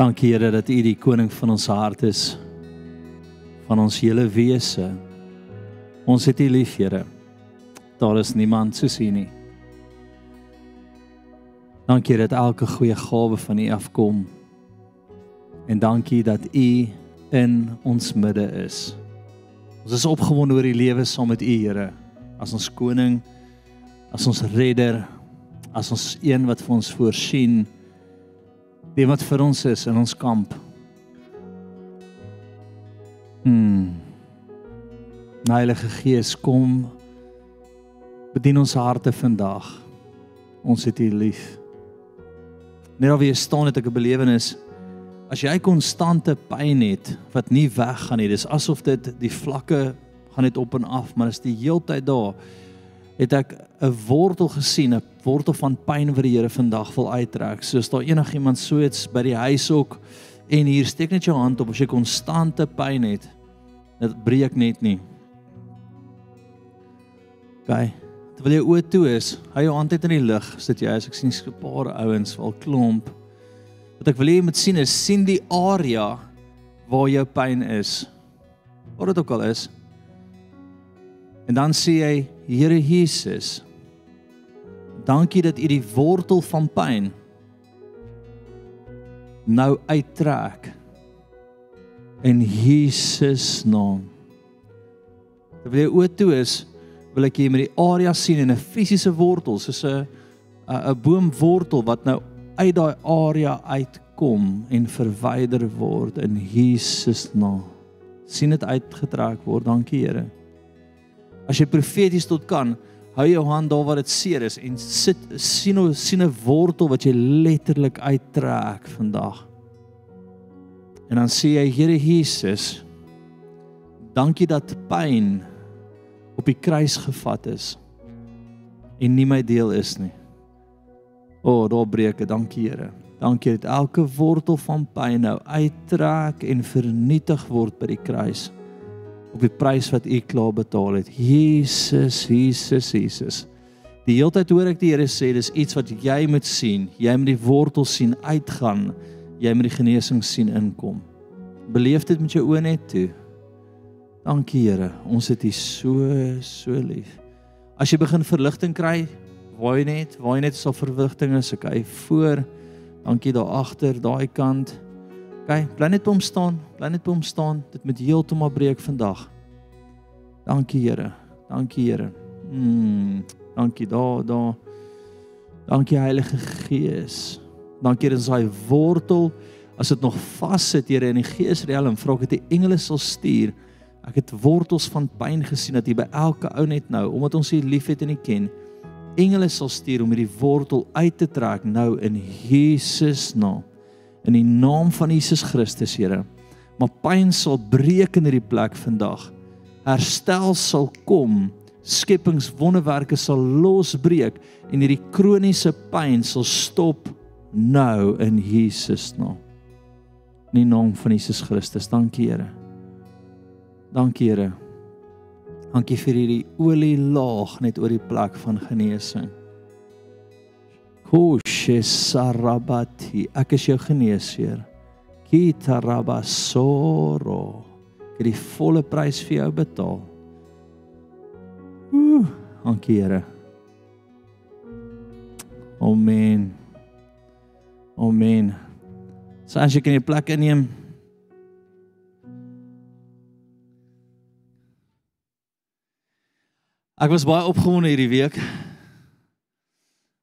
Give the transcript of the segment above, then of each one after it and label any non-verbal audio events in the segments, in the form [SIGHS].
Dankie Here dat U die koning van ons hart is van ons hele wese. Ons het U lief, Here. Daar is niemand soos U nie. Dankie dat elke goeie gawe van U afkom. En dankie dat U in ons midde is. Ons is opgewonde oor die lewe saam met U, Here, as ons koning, as ons redder, as ons een wat vir ons voorsien die wat vir ons is in ons kamp. Hmm. Heilige Gees, kom bedien ons harte vandag. Ons het U lief. Net alweer staan het ek 'n belewenis as jy konstante pyn het wat nie weggaan nie. Dis asof dit die vlakke gaan net op en af, maar is die heeltyd daar het ek 'n wortel gesien, 'n wortel van pyn wat die Here vandag wil uittrek. So as daar enigiemand so iets by die huis ook en hier steek net jou hand op as jy konstante pyn het. Dit breek net nie. Gaan. Terwyl jy oë toe is, hou jou hand net in die lug, sit jy as ek sien 'n paar ouens al klomp. Wat ek wil hê jy moet sien is sien die area waar jou pyn is. Wat dit ook al is. En dan sê hy Here Jesus, dankie dat U die wortel van pyn nou uittrek in Jesus naam. Terwyl jy oop toe is, wil ek jy met die area sien in 'n fisiese wortel, soos 'n 'n boomwortel wat nou uit daai area uitkom en verwyder word in Jesus naam. sien dit uitgetrek word. Dankie Here. As jy profeties tot kan, hou jou hand daar waar dit seer is en sit sien hoe sien 'n wortel wat jy letterlik uittrek vandag. En dan sê jy Here Jesus, dankie dat pyn op die kruis gevat is en nie my deel is nie. O, oh, daar breek dit. Dankie Here. Dankie dat elke wortel van pyn nou uittrek en vernietig word by die kruis op die prys wat u klaar betaal het. Jesus, Jesus, Jesus. Die hele tyd hoor ek die Here sê dis iets wat jy moet sien. Jy moet die wortel sien uitgaan. Jy moet die genesing sien inkom. Beleef dit met jou oë net toe. Dankie Here. Ons het U so so lief. As jy begin verligting kry, waai net, waai net so verligting is ek hy voor. Dankie daar agter, daai kant. OK, bly net by hom staan, bly net by hom staan. Dit moet heeltemal breek vandag. Dankie Here. Dankie Here. Mm, dankie daar, daar. Dankie Heilige Gees. Dankie dat hy wortel as dit nog vas sit Here in die geesriem, vra ek dat die engele sal stuur. Ek het wortels van pyn gesien dat hier by elke ou net nou, omdat ons hier liefhet en ken, engele sal stuur om hierdie wortel uit te trek nou in Jesus naam in die naam van Jesus Christus, Here. Maar pyn sal breek in hierdie plek vandag. Herstel sal kom. Skepingswonderwerke sal losbreek en hierdie kroniese pyn sal stop nou in Jesus naam. In die naam van Jesus Christus. Dankie, Here. Dankie, Here. Dankie vir hierdie olie laag net oor die plek van genesing. Koshe sarabati. Ek is jou geneesheer. Kitarabasoro. Ek het die volle prys vir jou betaal. Ooh, dankie Here. Amen. Amen. So as jy kan jy plek inneem. Ek was baie opgewonde hierdie week.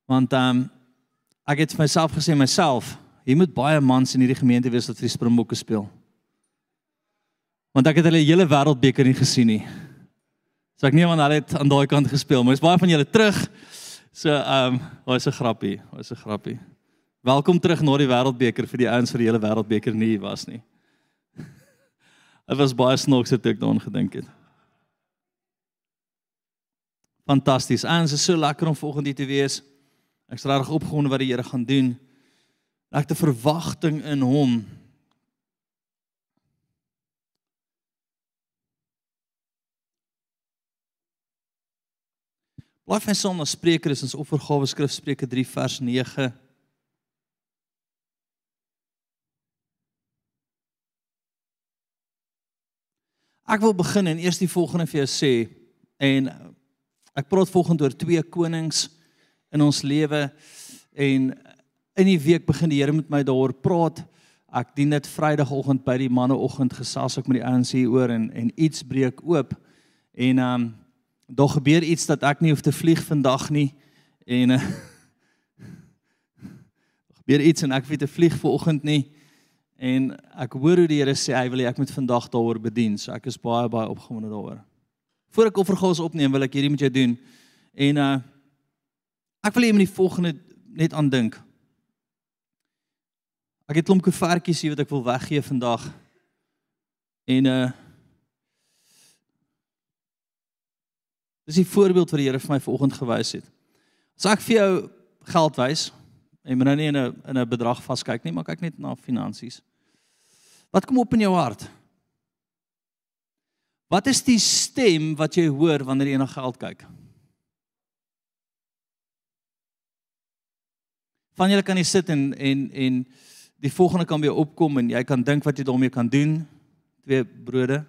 Want ehm um, ek het vir myself gesê myself, hier moet baie mans in hierdie gemeente wees wat vir die Springbokke speel. Want ek het hulle hele wêreldbeker nie gesien nie. So ek neem aan hulle het aan daai kant gespeel, maar is baie van julle terug. So ehm um, was 'n grappie, was 'n grappie. Welkom terug na die wêreldbeker vir die ouens vir die hele wêreldbeker nie was nie. [LAUGHS] Dit was baie snaaks het ek daaraan gedink het. Fantasties. Ons is so lekker om volgende te wees. Ek's regtig opgewonde wat die Here gaan doen. Ek het 'n verwagting in hom. Blaai vir saam na Spreuke, dis ons offergawe skrif Spreuke 3 vers 9. Ek wil begin en eers die volgende vir jou sê en ek praat volgende oor twee konings in ons lewe en in die week begin die Here met my daaroor praat. Ek dien dit Vrydagoggend by die manneoggend gesels ek met die ouens hier oor en en iets breek oop. En ehm um, daar gebeur iets dat ek nie hoef te vlieg vandag nie en [LAUGHS] uh, gebeur iets en ek weet te vlieg vanoggend nie. En ek hoor hoe die Here sê hy wil ek moet vandag daaroor bedien. So ek is baie baie opgewonde daaroor. Voor ek offergaas opneem, wil ek hierdie met jou doen. En uh ek wil hê jy moet die volgende net aan dink. Ek het 'n klomp koevertjies hier wat ek wil weggee vandag. En uh Dis 'n voorbeeld wat die Here vir my vanoggend gewys het. As ek vir jou geld wys, en moet nou nie in 'n in 'n bedrag vaskyk nie, maar kyk net na finansies. Wat kom op in jou hart? Wat is die stem wat jy hoor wanneer jy na geld kyk? Van julle kan jy sit en en en die volgende kan jou opkom en jy kan dink wat jy daarmee kan doen. Twee brode.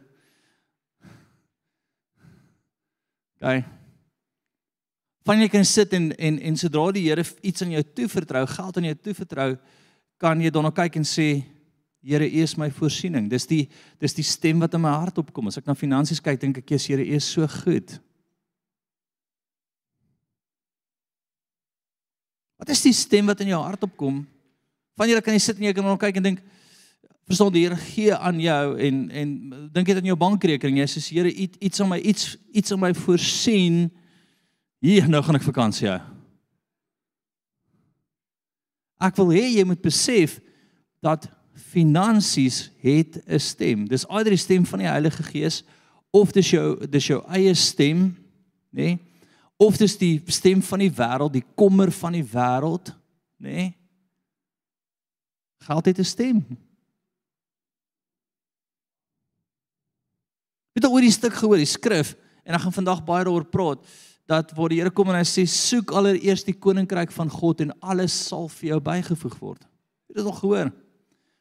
OK. Van jy kan sit en en en sodra die Here iets aan jou toevertrou, geld aan jou toevertrou, kan jy nou kyk en sê Here, U is my voorsiening. Dis die dis die stem wat in my hart opkom. As ek na finansies kyk, dink ek, Jesus, Here, U is so goed. Wat is die stem wat in jou hart opkom? Van julle kan jy sit en jy kan nou kyk en dink, verstaan die Here gee aan jou en en dink jy aan jou bankrekening, jy sê Here, iets aan my iets iets aan my voorsien. Hier nou gaan ek vakansie hou. Ek wil hê jy moet besef dat finansies het 'n stem. Dis either die stem van die Heilige Gees of dis jou dis jou eie stem, nê? Nee? Of dis die stem van die wêreld, die kommer van die wêreld, nê? Nee? Geld het 'n stem. Het al oor die stuk gehoor, die skrif en ek gaan vandag baie daaroor praat dat waar die Here kom en hy sê soek allereerst die koninkryk van God en alles sal vir jou bygevoeg word. Het jy dit al gehoor?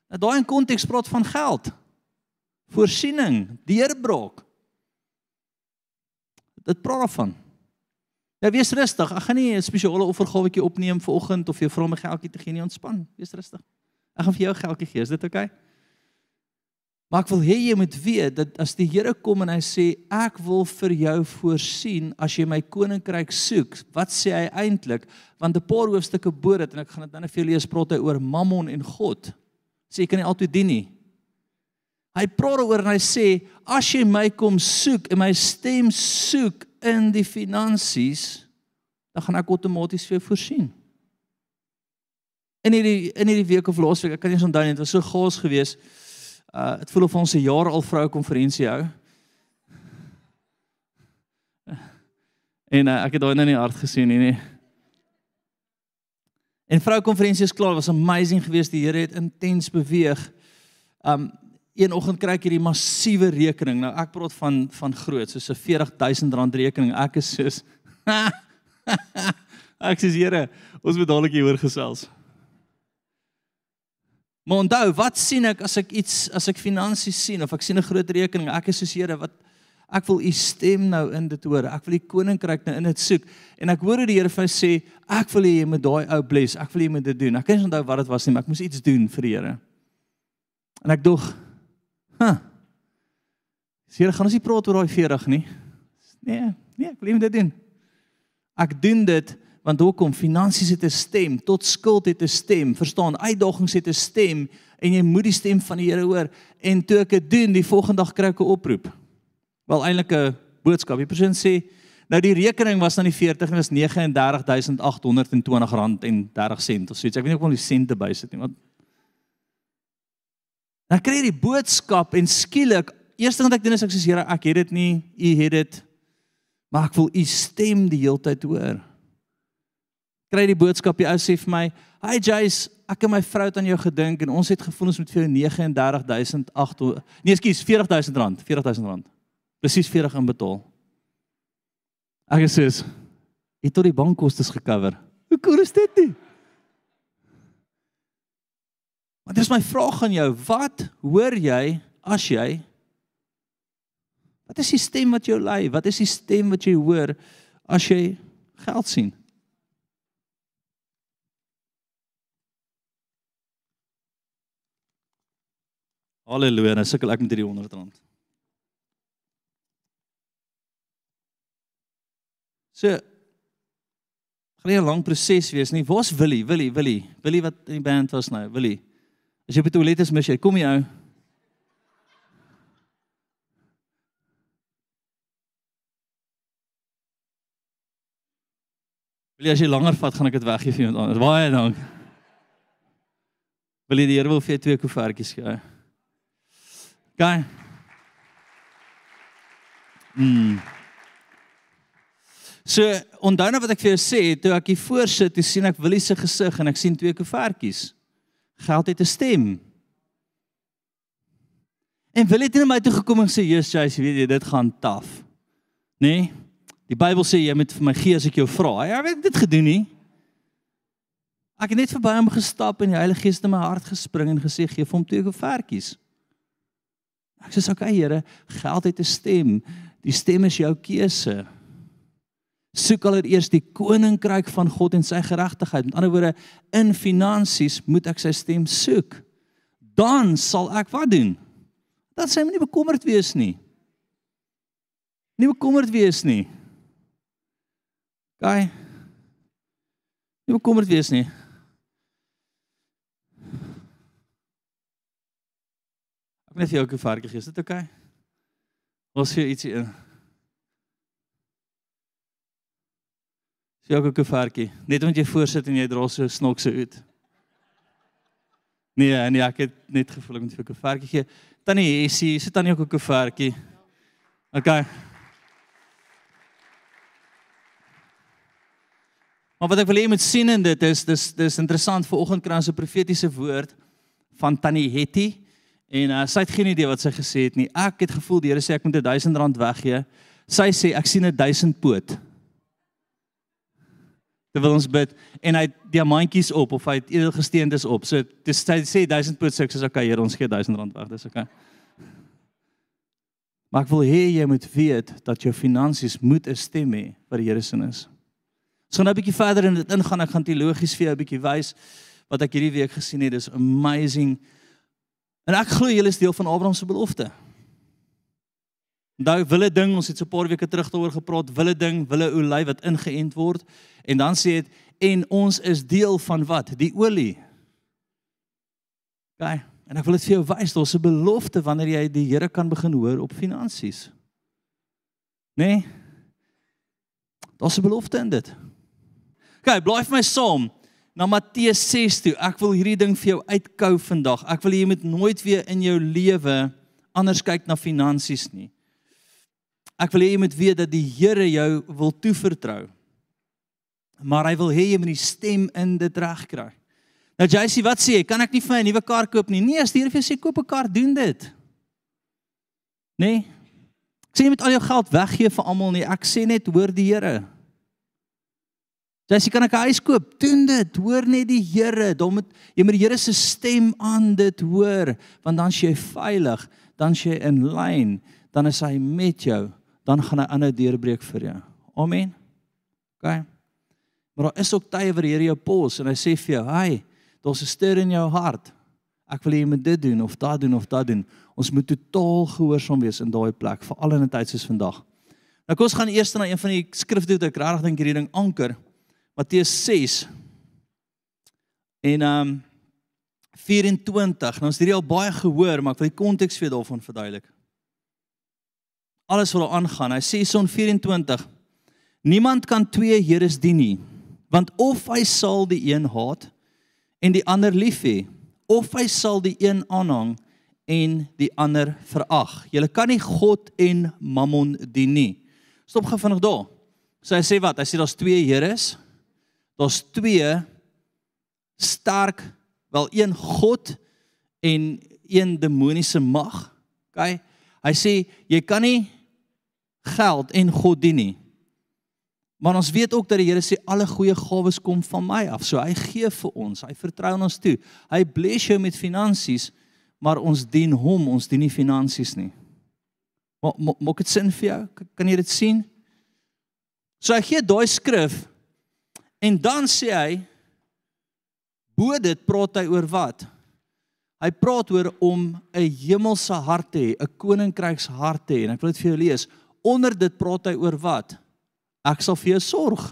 Nou daai in konteks praat van geld. Voorsiening, deurbraak. Dit praat daarvan. Ja, wees rustig. Ek gaan nie 'n spesiale offergawetjie opneem vir oggend of jy vra my geldjie te gee nie, ontspan. Wees rustig. Ek gaan vir jou geldjie gee. Is dit oukei? Okay? Maar ek wil hê jy moet weet dat as die Here kom en hy sê ek wil vir jou voorsien as jy my koninkryk soek, wat sê hy eintlik? Want 'n paar hoofstukke bo dit en ek gaan dit dan vir julle lees praat hy oor Mammon en God. Sê jy kan nie altyd dien nie. Hy praat oor en hy sê as jy my kom soek en my stem soek in die finansies, dan gaan ek outomaties vir jou voorsien. In hierdie in hierdie week of laasweek, ek kan nie onthou nie, dit was so gaas geweest Uh dit voel of ons 'n jaar al vroue konferensie hou. En uh, ek het daai nou nie hard gesien nie. nie. En vroue konferensie is klaar, was amazing geweest. Die Here het intens beweeg. Um een oggend kry ek hierdie massiewe rekening. Nou ek praat van van groot, so 'n 40000 rand rekening. Ek is soos [LAUGHS] Ek sê Here, ons moet dadelik hier hoor gesels. Maar onthou, wat sien ek as ek iets as ek finansies sien of ek sien 'n groot rekening, ek is soos Here wat ek wil u stem nou in dit hoor. Ek wil die koninkryk nou in dit soek. En ek hoor hoe die Here vir my sê, ek wil hê jy moet daai ou bless. Ek wil jy moet dit doen. Ek kan nie onthou wat dit was nie, maar ek moes iets doen vir die Here. En ek dog, "Ha. Huh, Here, gaan ons nie praat oor daai 40 nie." Nee, nee, ek wil moet dit doen. Ek doen dit Want hoekom finansies het 'n stem, tot skuld het 'n stem, verstaan? Uitdagings het 'n stem en jy moet die stem van die Here hoor. En toe ek dit doen, die volgende dag kry ek 'n oproep. Wel eintlik 'n boodskap. Die persoon sê, nou die rekening was dan die 40 en is 39820 rand en 30 sent of so iets. Ek weet nie of om die sente bysit nie, want Dan kry jy die boodskap en skielik, eerste ding wat ek doen is ek sê Here, ek het dit nie, u het dit. Maar ek wil u stem die hele tyd hoor kry die boodskap die ou sê vir my, "Hi Jace, ek en my vrou het aan jou gedink en ons het gevoel ons moet vir jou 39800 nee, ekskuus, 40000 rand, 40000 rand. Presies 40 inbetaal." Ek sê, "Het tot die bankkoste gekover." Hoe cool is dit nie? Maar dis my vraag aan jou, wat hoor jy as jy Wat is die stem wat jou lei? Wat is die stem wat jy hoor as jy geld sien? Halleluja, nou sukkel ek met hierdie 100 rand. So gaan nie 'n lang proses wees nie. Waar's Willie? Willie, Willie. Willie wat in die band was nou. Willie. As jy by die toilet is, mis jy. Kom jy ou? Willie, as jy langer vat, gaan ek dit weggee vir iemand anders. Baie dank. Willie, die Here wil vir jou twee koevertjies gee. Gaan. Mm. So onthou nou wat ek vir jou sê, toe ek hier voor sit, toe sien ek Willie se gesig en ek sien twee koevertjies. Geld het 'n stem. En Willie het net my toe gekom en sê, "Jesus, jy weet jy, dit gaan taaf." Nê? Nee? Die Bybel sê jy moet vir my gee as ek jou vra. Hy het dit gedoen nie. Ek het net verby hom gestap en die Heilige Gees het in my hart gespring en gesê, "Gee vir hom twee koevertjies." Ek sê, "Oké, okay, Here, geld het 'n stem. Die stem is jou keuse." Soek allereers die koninkryk van God en sy geregtigheid. Met ander woorde, in finansies moet ek sy stem soek. Dan sal ek wat doen? Dat sy nie bekommerd wees nie. Nie bekommerd wees nie. Gaan. Nie bekommerd wees nie. Ek net vir jou 'n varkie gee. Is dit? Okay? Ons sien ietsie in. Sy ook 'n koevertjie. Net omdat jy voorsit en jy dra so snokse uit. Nee, nee, ek het net gevoel ek moet vir 'n koevertjie gee. Tannie Essie, sit tannie ook 'n koevertjie. OK. Maar wat ek wil hê moet sien in dit is dis dis interessant vir oggend kry ons 'n profetiese woord van Tannie Hetty en uh, sy het geen idee wat sy gesê het nie. Ek het gevoel die Here sê ek moet 1000 rand weggee. Sy sê ek sien 'n 1000 poot terwyl ons bid en hy het diamantjies op of hy het edelgesteentes op. So dis hy sê 1000 put sukses okay, Here, ons gee 1000 rand weg. Dis okay. Maar ek wil hê jy moet weet dat jou finansies moet 'n stem hê wat die Here se is. So nou 'n bietjie verder in dit ingaan, ek gaan teologies vir jou 'n bietjie wys wat ek hierdie week gesien het. Dis amazing. En ek glo julle is deel van Abraham se belofte. Daai wille ding, ons het so 'n paar weke terug daaroor gepraat, wille ding, wille olie wat ingeënt word en dan sê dit en ons is deel van wat? Die olie. OK. En ek wil dit vir jou wys, daar's 'n belofte wanneer jy die Here kan begin hoor op finansies. Né? Nee? Daar's 'n belofte in dit. OK, blaai vir my saam na Matteus 6 toe. Ek wil hierdie ding vir jou uitkou vandag. Ek wil jy moet nooit weer in jou lewe anders kyk na finansies nie. Ek wil hê jy moet weet dat die Here jou wil toevertrou. Maar hy wil hê jy moet die stem in dit reg kry. Nou JC, wat sê jy? Kan ek nie vir 'n nuwe kar koop nie? Nee, as die Here vir jou sê koop 'n kar, doen dit. Nee. Ek sê jy moet al jou geld weggee vir almal nie. Ek sê net hoor die Here. JC, kan ek 'n huis koop? Doen dit. Hoor net die Here. Dan moet jy met die Here se stem aan dit hoor, want dan jy veilig, dan jy in lyn, dan is hy met jou dan gaan hy aanhou deurbreek vir jou. Amen. OK. Maar daar is ook tye waar die Here jou pos en hy sê vir jou, "Hai, daar's 'n ster in jou hart. Ek wil hê jy moet dit doen of daat doen of daat doen." Ons moet totaal gehoorsaam wees in daai plek, veral in 'n tyd soos vandag. Nou kom ons gaan eers na een van die skrifte wat ek regtig dink hierdie ding anker. Matteus 6. En ehm um, 24. Nou ons het hierdie al baie gehoor, maar ek wil die konteks vir daarvan verduidelik alles wat daar aangaan. Hy sê son 24. Niemand kan twee here dien nie, want of hy sal die een haat en die ander lief hê, of hy sal die een aanhang en die ander verag. Jy kan nie God en Mammon dien nie. Stop gou vinnig daar. So hy sê wat? Hy sê daar's twee here. Daar's twee sterk, wel een God en een demoniese mag. OK? Hy sê jy kan nie geld en God dien nie. Maar ons weet ook dat die Here sê alle goeie gawes kom van my af. So hy gee vir ons, hy vertrou ons toe. Hy bless jou met finansies, maar ons dien hom, ons dien nie finansies nie. Maak dit sin vir jou? Kan jy dit sien? So hy gee daai skrif en dan sê hy bo dit praat hy oor wat? Hy praat oor om 'n hemelse hart te hê, 'n koninkryks hart te hê. En ek wil dit vir jou lees. Onder dit praat hy oor wat? Ek sal vir jou sorg.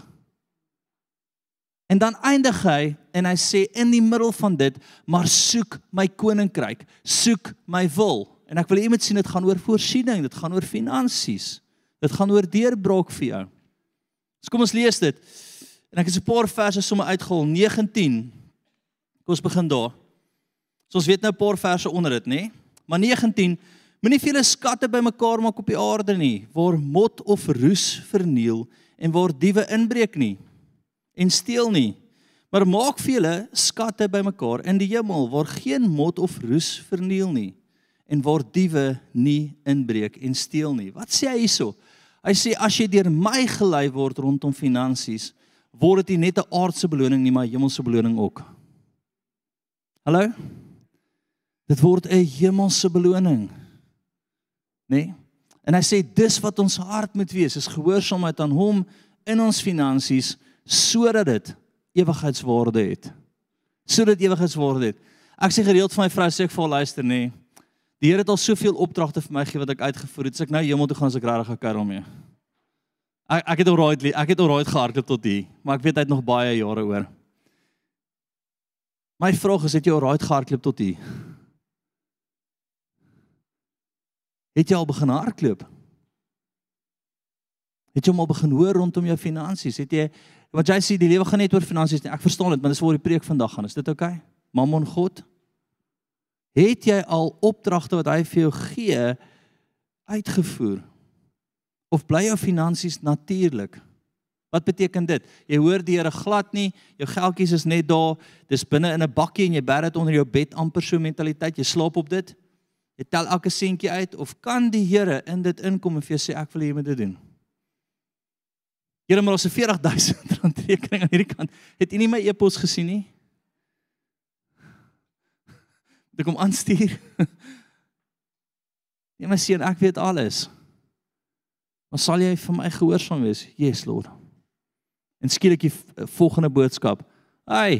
En dan eindig hy en hy sê in die middel van dit, maar soek my koninkryk, soek my wil. En ek wil iemand sien dit gaan oor voorsiening, dit gaan oor finansies. Dit gaan oor deurbraak vir jou. So kom ons lees dit. En ek het 'n paar verse sommer uitgehaal, 19. Kom ons begin daar. So ons weet nou 'n paar verse onder dit, nê? Maar 19 Moenie vir julle skatte bymekaar maak op die aarde nie, waar mot of roes verniel en waar diewe inbreek nie en steel nie. Maar maak vir julle skatte bymekaar in die hemel waar geen mot of roes verniel nie en waar diewe nie inbreek en steel nie. Wat sê hy hierso? Hy sê as jy deur my gelei word rondom finansies, word dit nie net 'n aardse beloning nie, maar hemelse beloning ook. Hallo? Dit word 'n hemelse beloning. Né? Nee? En hy sê dis wat ons hart moet wees, is gehoorsaamheid aan hom in ons finansies sodat dit ewigheidswaarde het. Sodat ewigheidswaarde het. Ek sê gereeld vir my vrou sê ek vir luister nê. Nee, die Here het al soveel opdragte vir my gegee wat ek uitgevoer het. As ek nou hemel toe gaan, as ek regtig gaan karel mee. Ek ek het alraai ek het alraai gehardloop tot hier, maar ek weet hy het nog baie jare oor. My vraag is het jy alraai gehardloop tot hier? Het jy al begin hardloop? Het jy al begin hoor rondom jou finansies? Het jy wat jy sê die lewe gaan net oor finansies nie. Ek verstaan dit, maar dis waar die preek vandag gaan. Is dit oukei? Okay? Mammon God. Het jy al opdragte wat hy vir jou gee uitgevoer? Of bly jou finansies natuurlik? Wat beteken dit? Jy hoor die Here glad nie, jou geldjies is net daar, dis binne in 'n bakkie en jy bær dit onder jou bed amper so mentaliteit, jy slaap op dit. Jy tel elke sentjie uit of kan die Here in dit inkom en vir jou sê ek wil hê jy moet dit doen? Here maar ons se 40000 rand rekening aan hierdie kant. Het u nie my e-pos gesien nie? Dit kom aanstuur. [LAUGHS] Nee my seun, ek weet alles. Maar sal jy vir my gehoorsaam wees? Yes Lord. En skielik die volgende boodskap. Hey.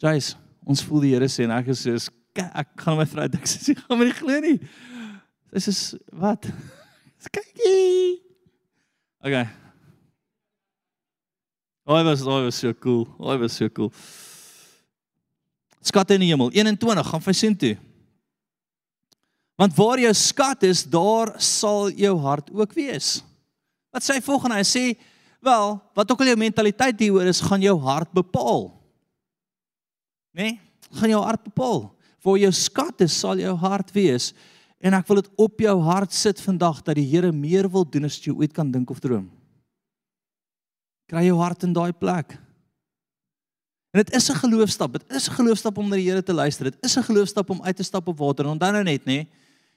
Jais, ons voel die Here sê en ek sê ek gaan my vrou dink [LAUGHS] sy gaan my nie glo nie. Sy sê wat? Kykie. Okay. Hy was hy was so cool. Hy was so cool. Skatte in die hemel 21 gaan vir sin toe. Want waar jou skat is, daar sal jou hart ook wees. Wat sê hy volgende? Hy sê, wel, wat ook al jou mentaliteit hieroor is, gaan jou hart bepaal. Né? Nee? Gaan jou hart bepaal. Waar jou skat is, sal jou hart wees. En ek wil dit op jou hart sit vandag dat die Here meer wil doen as jy ooit kan dink of droom. Kry jou hart in daai plek. En dit is 'n geloofstap. Dit is 'n geloofstap om na die Here te luister. Dit is 'n geloofstap om uit te stap op water. En onthou nou net, nê,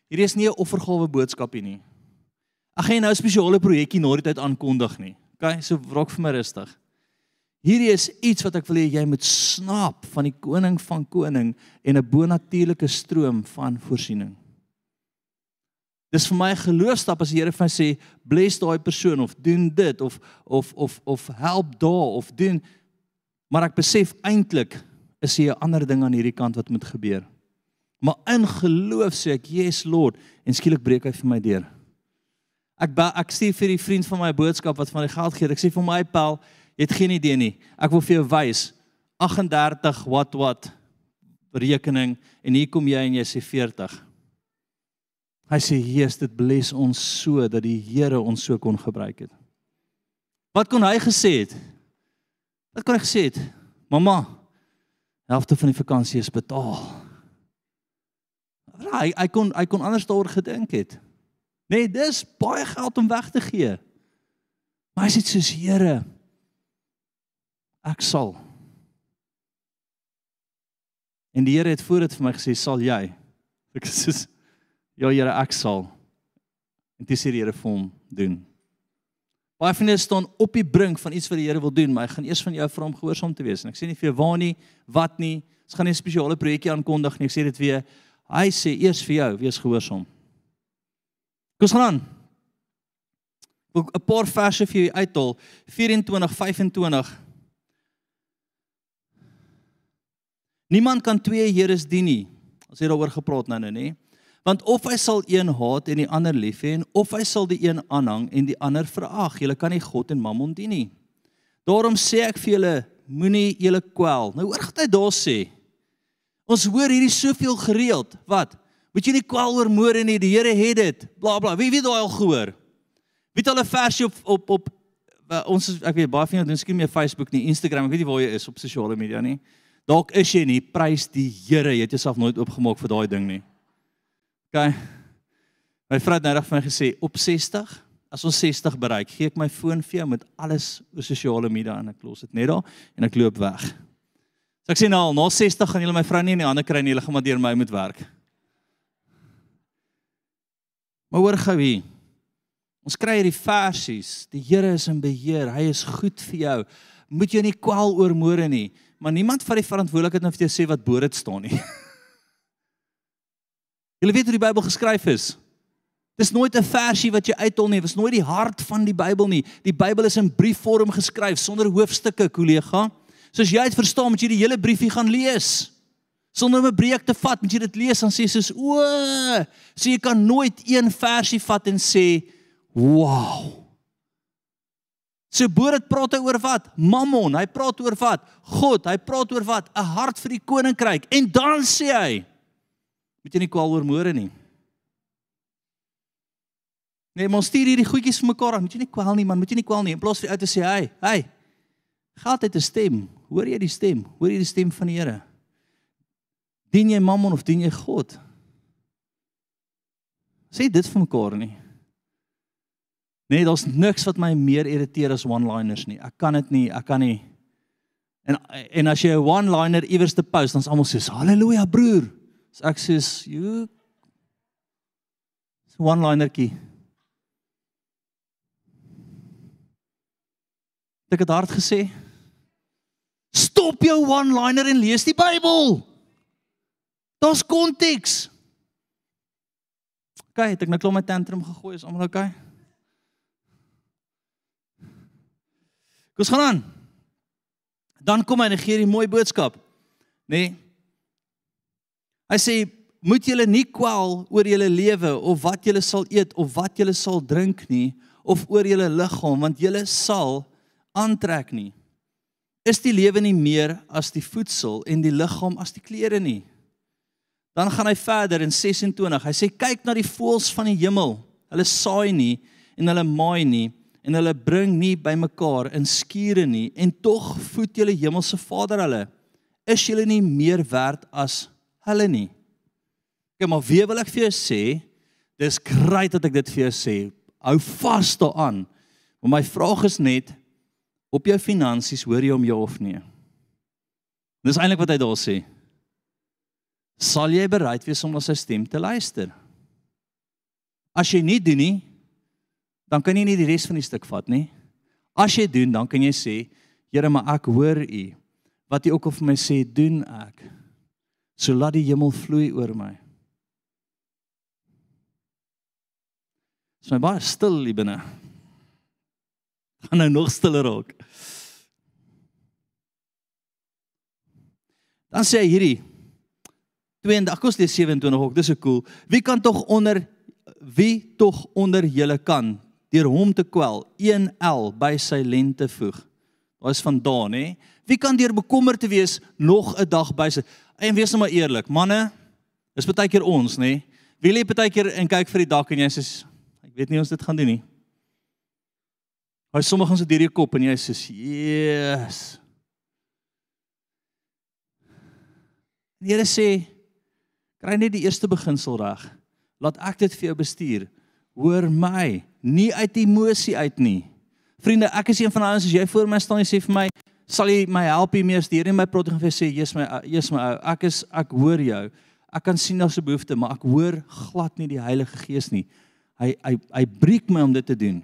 hierdie is nie 'n offergawe boodskapie nie. Ek gaan nou 'n spesiale projekkie na die tyd aankondig nie. OK, so raak vir my rustig. Hierdie is iets wat ek wil hê jy moet snap van die koning van koning en 'n bonatuurlike stroom van voorsiening. Dis vir my 'n geloofstap as die Here vir my sê bless daai persoon of doen dit of of of of help daar of doen maar ek besef eintlik is hier 'n ander ding aan hierdie kant wat moet gebeur. Maar in geloof sê ek yes Lord en skielik breek hy vir my deur. Ek ek stuur vir die vriend van my boodskap wat van die geld gee. Ek sê vir my pel, jy het geen idee nie. Ek wil vir jou wys 38 wat wat rekening en hier kom jy en jy sê 40. Hy sê Jesus dit bless ons so dat die Here ons so kon gebruik het. Wat kon hy gesê het? Wat kon hy gesê het? Mamma, helfte van die vakansie is betaal. Hy hy kon hy kon anders daaroor gedink het. Nee, dis baie geld om weg te gee. Maar hy sê soos Here, ek sal. En die Here het voor dit vir my gesê, sal jy? Ek sê Ja Here, ek sal. En dis hier die Here vir hom doen. Baie van hulle staan op die brink van iets wat die Here wil doen, maar hy gaan eers van jou vra om gehoorsaam te wees. En ek sê nie vir jou waar nie, wat nie. Ons gaan nie 'n spesiale projekkie aankondig nie. Ek sê dit weer. Hy sê eers vir jou, wees gehoorsaam. Kom ons gaan aan. Ek wil 'n paar verse vir julle uithaal. 24 25 Niemand kan twee here dien nie. Ons het daaroor gepraat nou nou, nê? Want of hy sal een haat en die ander lief hê en of hy sal die een aanhang en die ander verag. Jy kan nie God en Mammon dien nie. Daarom sê ek vir julle, moenie julle kwel. Nou hoor wat hy daar sê. Ons hoor hierdie soveel gereeld. Wat? Moet jy nie kwel oor môre nie. Die Here het dit. Bla bla. Wie weet daai al gehoor? Wie het al 'n versie op op op uh, ons ek weet baie van julle doen skien meer Facebook nie, Instagram, ek weet nie waar jy is op sosiale media nie. Dalk is jy nie prys die Here, jy het jouself nooit oopgemaak vir daai ding nie. OK. My vrou het net vir my gesê op 60, as ons 60 bereik, gee ek my foon vir jou met alles oor sosiale media en ek los dit net daar en ek loop weg. So ek sê nou na 60 gaan julle my vrou nie in die hande kry nie, julle gaan maar deur my moet werk. Maar hoor gou hier. Ons kry hierdie versies. Die Here is in beheer. Hy is goed vir jou. Moet jy nie kwel oor môre nie maar niemand vat die verantwoordelikheid om vir jou sê wat bo dit staan nie. [LAUGHS] Julle weet hoe die Bybel geskryf is. Dis nooit 'n versie wat jy uithol nie, dis nooit die hart van die Bybel nie. Die Bybel is in briefvorm geskryf sonder hoofstukke, kollega. Soos jy dit verstaan, moet jy die hele briefie gaan lees. Sonder om 'n breek te vat, moet jy dit lees en sê soos o, so jy kan nooit een versie vat en sê, "Wow." So bo dit praat hy oor wat? Mammon, hy praat oor wat? God, hy praat oor wat? 'n Hart vir die koninkryk. En dan sê hy: Moet jy nie kwaal oor môre nie. Nee, ons stuur hierdie goedjies vir mekaar aan. Moet jy nie kwaal nie man, moet jy nie kwaal nie. In plaas vir uit te sê, "Hey, hey. Geld het 'n stem. Hoor jy die stem? Hoor jy die stem van die Here? Dien jy Mammon of dien jy God?" Sê dit vir mekaar nie. Nee, daar's niks wat my meer irriteer as one-liners nie. Ek kan dit nie, ek kan nie. En en as jy 'n one-liner iewers te post, dan's almal soos haleluja broer. So ek sê you so one-linertjie. Ek het hard gesê. Stop jou one-liner en lees die Bybel. Daar's konteks. Kyk, het ek nou klop my tantrum gegooi, is almal oukei? Kom ons gaan aan. Dan kom hy en gee 'n mooi boodskap. Nê? Nee. Hy sê moet julle nie kwel oor julle lewe of wat julle sal eet of wat julle sal drink nie of oor julle liggaam want julle sal aantrek nie. Is die lewe nie meer as die voedsel en die liggaam as die klere nie? Dan gaan hy verder in 26. Hy sê kyk na die voëls van die hemel. Hulle saai nie en hulle maai nie en hulle bring nie bymekaar in skure nie en tog voed julle hemelse Vader hulle. Is julle nie meer werd as hulle nie? Kyk maar wie wil ek vir jou sê? Dis grait dat ek dit vir jou sê. Hou vas daaraan. Maar my vraag is net op jou finansies hoor jy om ja of nee? Dis eintlik wat hy daar sê. Sal jy bereid wees om na sy stem te luister? As jy nie doen nie, dan kan jy nie die res van die stuk vat nie. As jy doen, dan kan jy sê, Here, maar ek hoor U. Wat U ook al vir my sê, doen ek. So laat die hemel vloei oor my. Dis my baie stil hier binne. [LAUGHS] Gaan nou nog stiller raak. Dan sê hy hierdie 22 kos die 27 ook, dis so cool. Wie kan tog onder wie tog onder julle kan deur hom te kwel, 1L by sy lente voeg. Is vandaan, hè? Wie kan deur bekommerd te wees nog 'n dag by sy En wees nou maar eerlik, manne, is baie keer ons, nê? Wie lê baie keer en kyk vir die dak en jy sê ek weet nie ons dit gaan doen nie. Hy sommige ons het hierdie kop en jy sê, "Jesus." Die Here sê, kry net die eerste beginsel reg. Laat ek dit vir jou bestuur. Hoor my nie uit emosie uit nie. Vriende, ek is een van daai ouens as jy voor my staan en sê vir my, sal jy my help hier mees deur in my prot en vir sê, "Jesus my, Jesus my ou, ek is ek hoor jou. Ek kan sien daar's 'n behoefte, maar ek hoor glad nie die Heilige Gees nie. Hy hy hy breek my om dit te doen."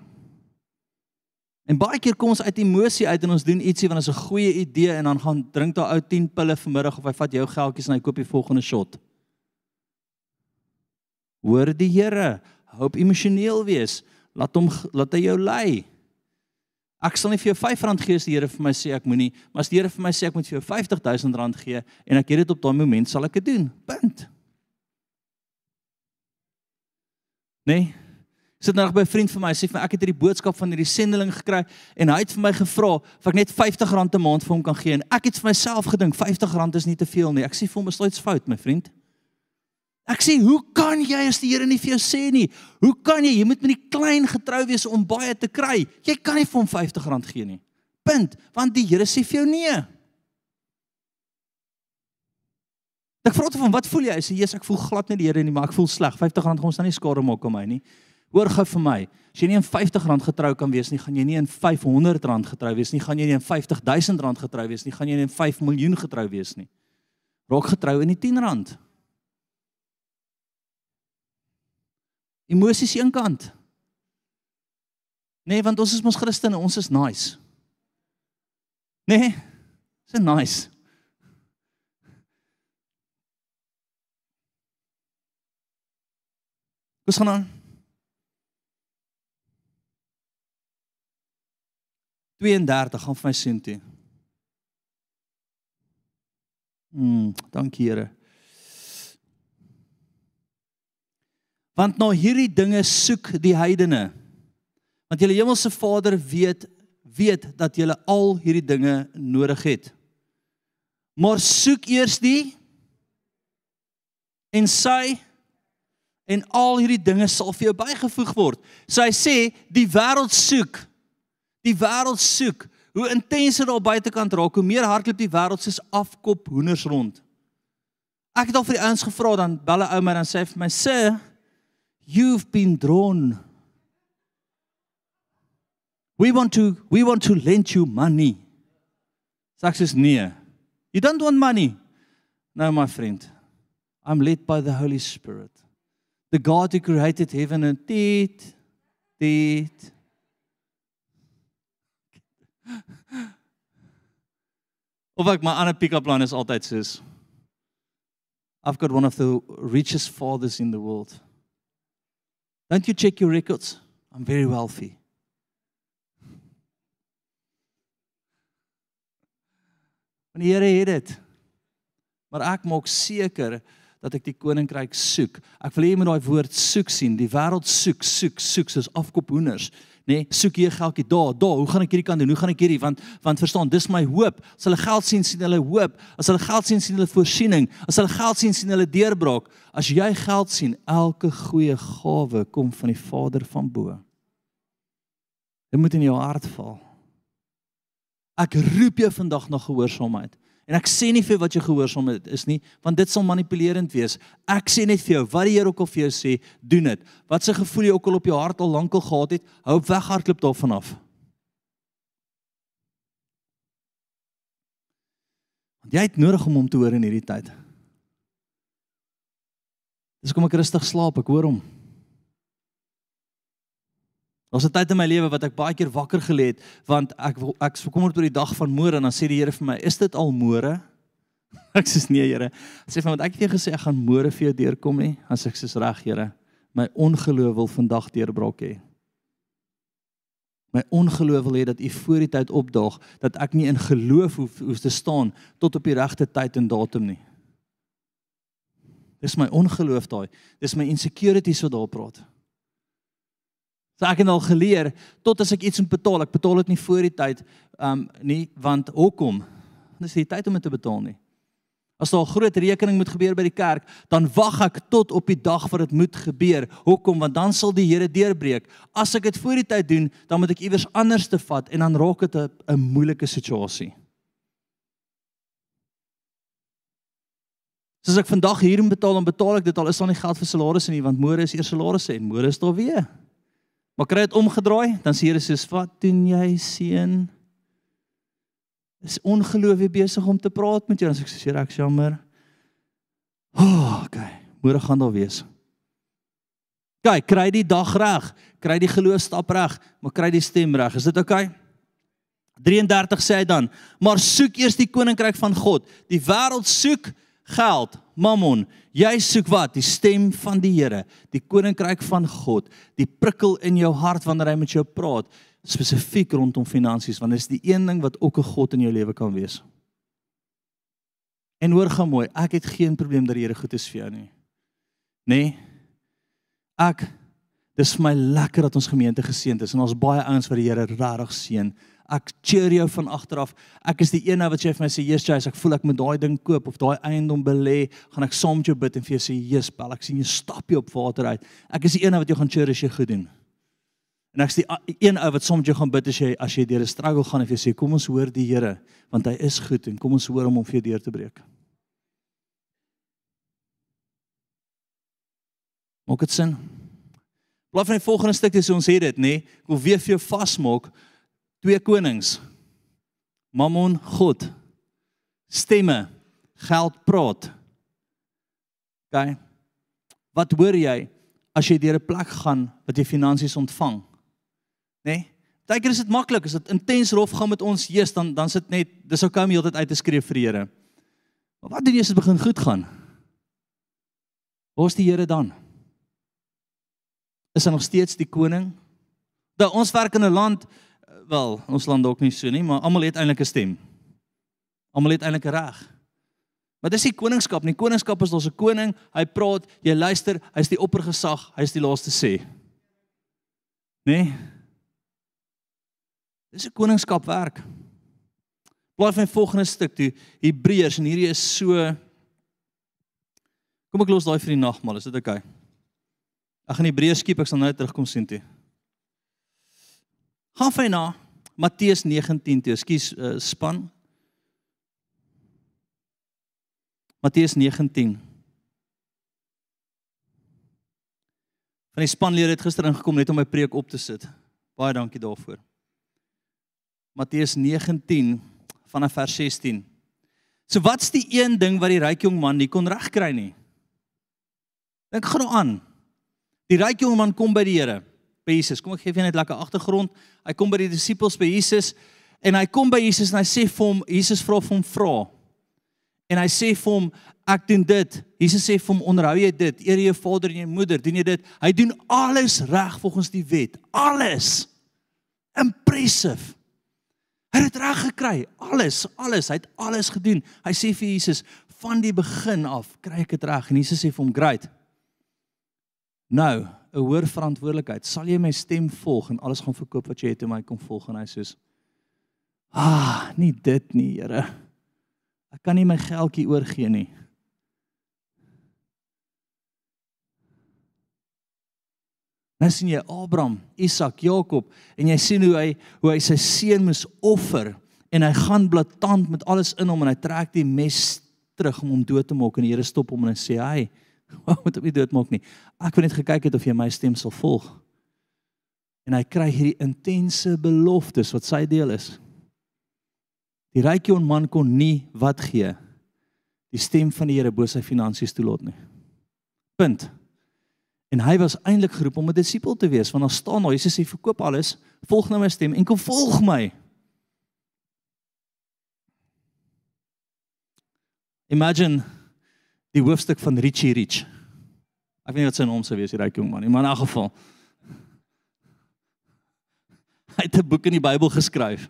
En baie keer kom ons uit emosie uit en ons doen ietsie want dit is 'n goeie idee en dan gaan drink daai ou 10 pille vanmiddag of hy vat jou geldjies en hy koop die volgende shot. Hoor die Here, Hoop emosioneel wees. Laat hom laat hy jou lei. Ek sal nie vir jou R5 gee as die Here vir my sê ek moenie, maar as die Here vir my sê ek moet vir jou R50000 gee en ek het dit op daai oomblik sal ek dit doen. Punt. Nee. Sit nou by 'n vriend van my, sê vir my ek het hierdie boodskap van hierdie sendeling gekry en hy het vir my gevra of ek net R50 'n maand vir hom kan gee en ek het vir myself gedink R50 is nie te veel nie. Ek sê vir hom iets fout, my vriend. Ek sê, hoe kan jy as die Here nie vir jou sê nie? Hoe kan jy? Jy moet met die klein getrou wees om baie te kry. Jy kan nie vir hom R50 gee nie. Punt, want die Here sê vir jou nee. Ek vra hom, "Wat voel jy?" Hy sê, "Jesus, ek voel glad nie die Here nie, maar ek voel sleg. R50 gaan ons nou nie skade maak om my nie." Hoor gou vir my. As jy nie in R50 getrou kan wees nie, gaan jy nie in R500 getrou wees nie, gaan jy nie in R50000 getrou wees nie, gaan jy nie in 5 miljoen getrou wees nie. Raak getrou in die R10. Emosies een kant. Nee, want ons is mos Christene, ons is nice. Nee, dis nice. Wat gaan aan? 32 gaan vir my sien toe. Mm, dankie Here. Want na hierdie dinge soek die heidene. Want julle hemelse Vader weet weet dat julle al hierdie dinge nodig het. Maar soek eers die en sy en al hierdie dinge sal vir jou bygevoeg word. So hy sê die wêreld soek. Die wêreld soek. Hoe intenser daar buitekant raak, hoe meer hardloop die wêreld soos afkop hoenders rond. Ek het al vir die ouens gevra dan belle ou my dan sê vir my sê you've been drawn. We want to we want to lend you money. Success near. you don't want money. No my friend. I'm led by the holy spirit. The god who created heaven and earth dit of my ander pick-up line is altyd I've got one of the richest fathers in the world Don't you check your records? I'm very wealthy. Want die Here het dit. Maar ek maak seker dat ek die koninkryk soek. Ek wil hê jy moet daai woord soek sien. Die wêreld soek, soek, soek soos afkop hoenders nê, nee, soek hier geldjie daar, daar, hoe gaan ek hierdie kan doen? Hoe gaan ek hierdie want want verstaan, dis my hoop. As hulle geld sien, sien hulle hoop. As hulle geld sien, sien hulle voorsiening. As hulle geld sien, sien hulle deurbraak. As jy geld sien, elke goeie gawe kom van die Vader van bo. Dit moet in jou hart val. Ek roep jou vandag na gehoorsaamheid. En ek sê nie vir wat jy gehoorsaam is nie, want dit sal manipulerend wees. Ek sê net vir jou, wat die Here ook al vir jou sê, doen dit. Wat se gevoel jy ook al op jou hart al lankal gehad het, hou op weghardloop daarvan af. Want jy het nodig om hom te hoor in hierdie tyd. Dis kom ek rustig slaap, ek hoor hom. Daar's 'n tyd in my lewe wat ek baie keer wakker gelê het want ek ek bekommerd oor die dag van môre en dan sê die Here vir my, "Is dit al môre?" [LAUGHS] Ek sê nee, Here. Hy sê van wat ek het vir jou gesê ek gaan môre vir jou deurkom nie. As ek sê reg, Here, my ongeloof wil vandag deurbraak hê. My ongeloof wil hê dat U voor die tyd opdaag dat ek nie in geloof hoef, hoef te staan tot op die regte tyd en datum nie. Dis my ongeloof daai. Dis my insecurities wat daar praat. So ek het al geleer tot as ek iets moet betaal, ek betaal dit nie voor die tyd um nie want hoekom? Dis nie tyd om dit te betaal nie. As daar 'n groot rekening moet gebeur by die kerk, dan wag ek tot op die dag wat dit moet gebeur. Hoekom? Want dan sal die Here deurbreek. As ek dit voor die tyd doen, dan moet ek iewers anders te vat en dan raak dit 'n moeilike situasie. Soos ek vandag hier moet betaal, dan betaal ek dit al is daar nie geld vir salarisse nie, want môre is eers salarisse en môre is daar weer. Maar kry dit omgedraai, dan sê Here soos wat doen jy seun? Is ongeloof weer besig om te praat met jou? Dan sê ek sê ek jammer. Oh, okay. Môre gaan daar wees. Kyk, kry die dag reg, kry die geloof stap reg, maar kry die stem reg. Is dit okay? 33 sê hy dan, maar soek eers die koninkryk van God. Die wêreld soek geld, Mammon. Jy soek wat? Die stem van die Here, die koninkryk van God, die prikkel in jou hart wanneer hy met jou praat, spesifiek rondom finansies, want dit is die een ding wat ook 'n God in jou lewe kan wees. En hoor gou mooi, ek het geen probleem dat die Here goed is vir jou nie. Nee. Ek dis vir my lekker dat ons gemeente geseënd is en ons baie ouens wat die Here regtig seën. Ek cheer jou van agteraf. Ek is die een wat jy vir my sê, "Jesus, ek voel ek moet daai ding koop of daai eiendom belê." Gaan ek saam met jou bid en vir jou sê, "Jesus, bel, ek sien jy stap jy op water uit." Ek is die een wat jou gaan cheer as jy goed doen. En ek is die een ou wat met jou gaan bid as jy as jy deur 'n struggle gaan en jy sê, "Kom ons hoor die Here, want hy is goed en kom ons hoor hom om vir jou deur te breek." Maak dit sin? Blaai van die volgende stuk dis ons het dit, nê? Nee? Ek wil weer vir jou vasmaak twee konings. Mammon, God. Stemme, geld praat. OK. Wat hoor jy as jy deur 'n plek gaan wat jy finansies ontvang? Nê? Nee? Partykeer is dit maklik, as dit intens rof gaan met ons, Jesus, dan dan sit net dis ou kom heeltyd uit te skree vir die Here. Maar wat doen jy as dit begin goed gaan? Is die Here dan? Is hy nog steeds die koning? Dat ons werk in 'n land wel, ons land dalk nie so nie, maar almal het eintlik 'n stem. Almal het eintlik 'n reg. Maar dis die koningskap, nie koningskap is ons 'n koning, hy praat, jy luister, hy's die oppergesag, hy's die laaste sê. Né? Nee? Dis 'n koningskap werk. Blaai van die volgende stuk toe, Hebreërs en hierdie is so Kom ek los daai vir die nagmaal, is dit oukei? Okay? Ek gaan Hebreërs skiep, ek sal nou terugkom sien toe. Gaan vir na Matteus 19 toe. Ekskuus uh, span. Matteus 19. Van die spanlede het gister ingekom net om my preek op te sit. Baie dankie daarvoor. Matteus 19 vanaf vers 16. So wat's die een ding wat die ryk jong man nie kon regkry nie? Dink gou aan. Die ryk jong man kom by die Here, by Jesus. Kom ek gee vir net lekker agtergrond. Hy kom by die disippels by Jesus en hy kom by Jesus en hy sê vir hom, Jesus vra vir hom vra. En hy sê vir hom, ek doen dit. Jesus sê vir hom, onderhou jy dit? Eer jou vader en jou moeder, doen jy dit? Hy doen alles reg volgens die wet. Alles. Impressive. Hy het reg gekry. Alles, alles, hy het alles gedoen. Hy sê vir Jesus, van die begin af kry ek dit reg. En Jesus sê vir hom, "Great." Nou, 'n hoër verantwoordelikheid. Sal jy my stem volg en alles gaan verkoop wat jy het om my kom volg en hy sê, "Ah, nie dit nie, Here. Ek kan nie my geldjie oorgee nie." Nou sien jy Abraham, Isak, Jakob en jy sien hoe hy hoe hy sy seun moes offer en hy gaan blaatant met alles in hom en hy trek die mes terug om hom dood te maak en die Here stop hom en hy sê hy [LAUGHS] Wou moet op nie doodmaak nie. Ek wil net gekyk het of jy my stem sal volg. En hy kry hierdie intense beloftes wat sy deel is. Die ryk jong man kon nie wat gee die stem van die Here bo sy finansies toelaat nie. Punt. En hy was eintlik geroep om 'n disipel te wees want daar staan daar Jesus sê verkoop alles, volg nou my stem en kom volg my. Imagine die hoofstuk van Richie Rich. Ek weet nie wat sy naam sou wees, die ryk jong man nie, maar in 'n geval. Hy het 'n boek in die Bybel geskryf.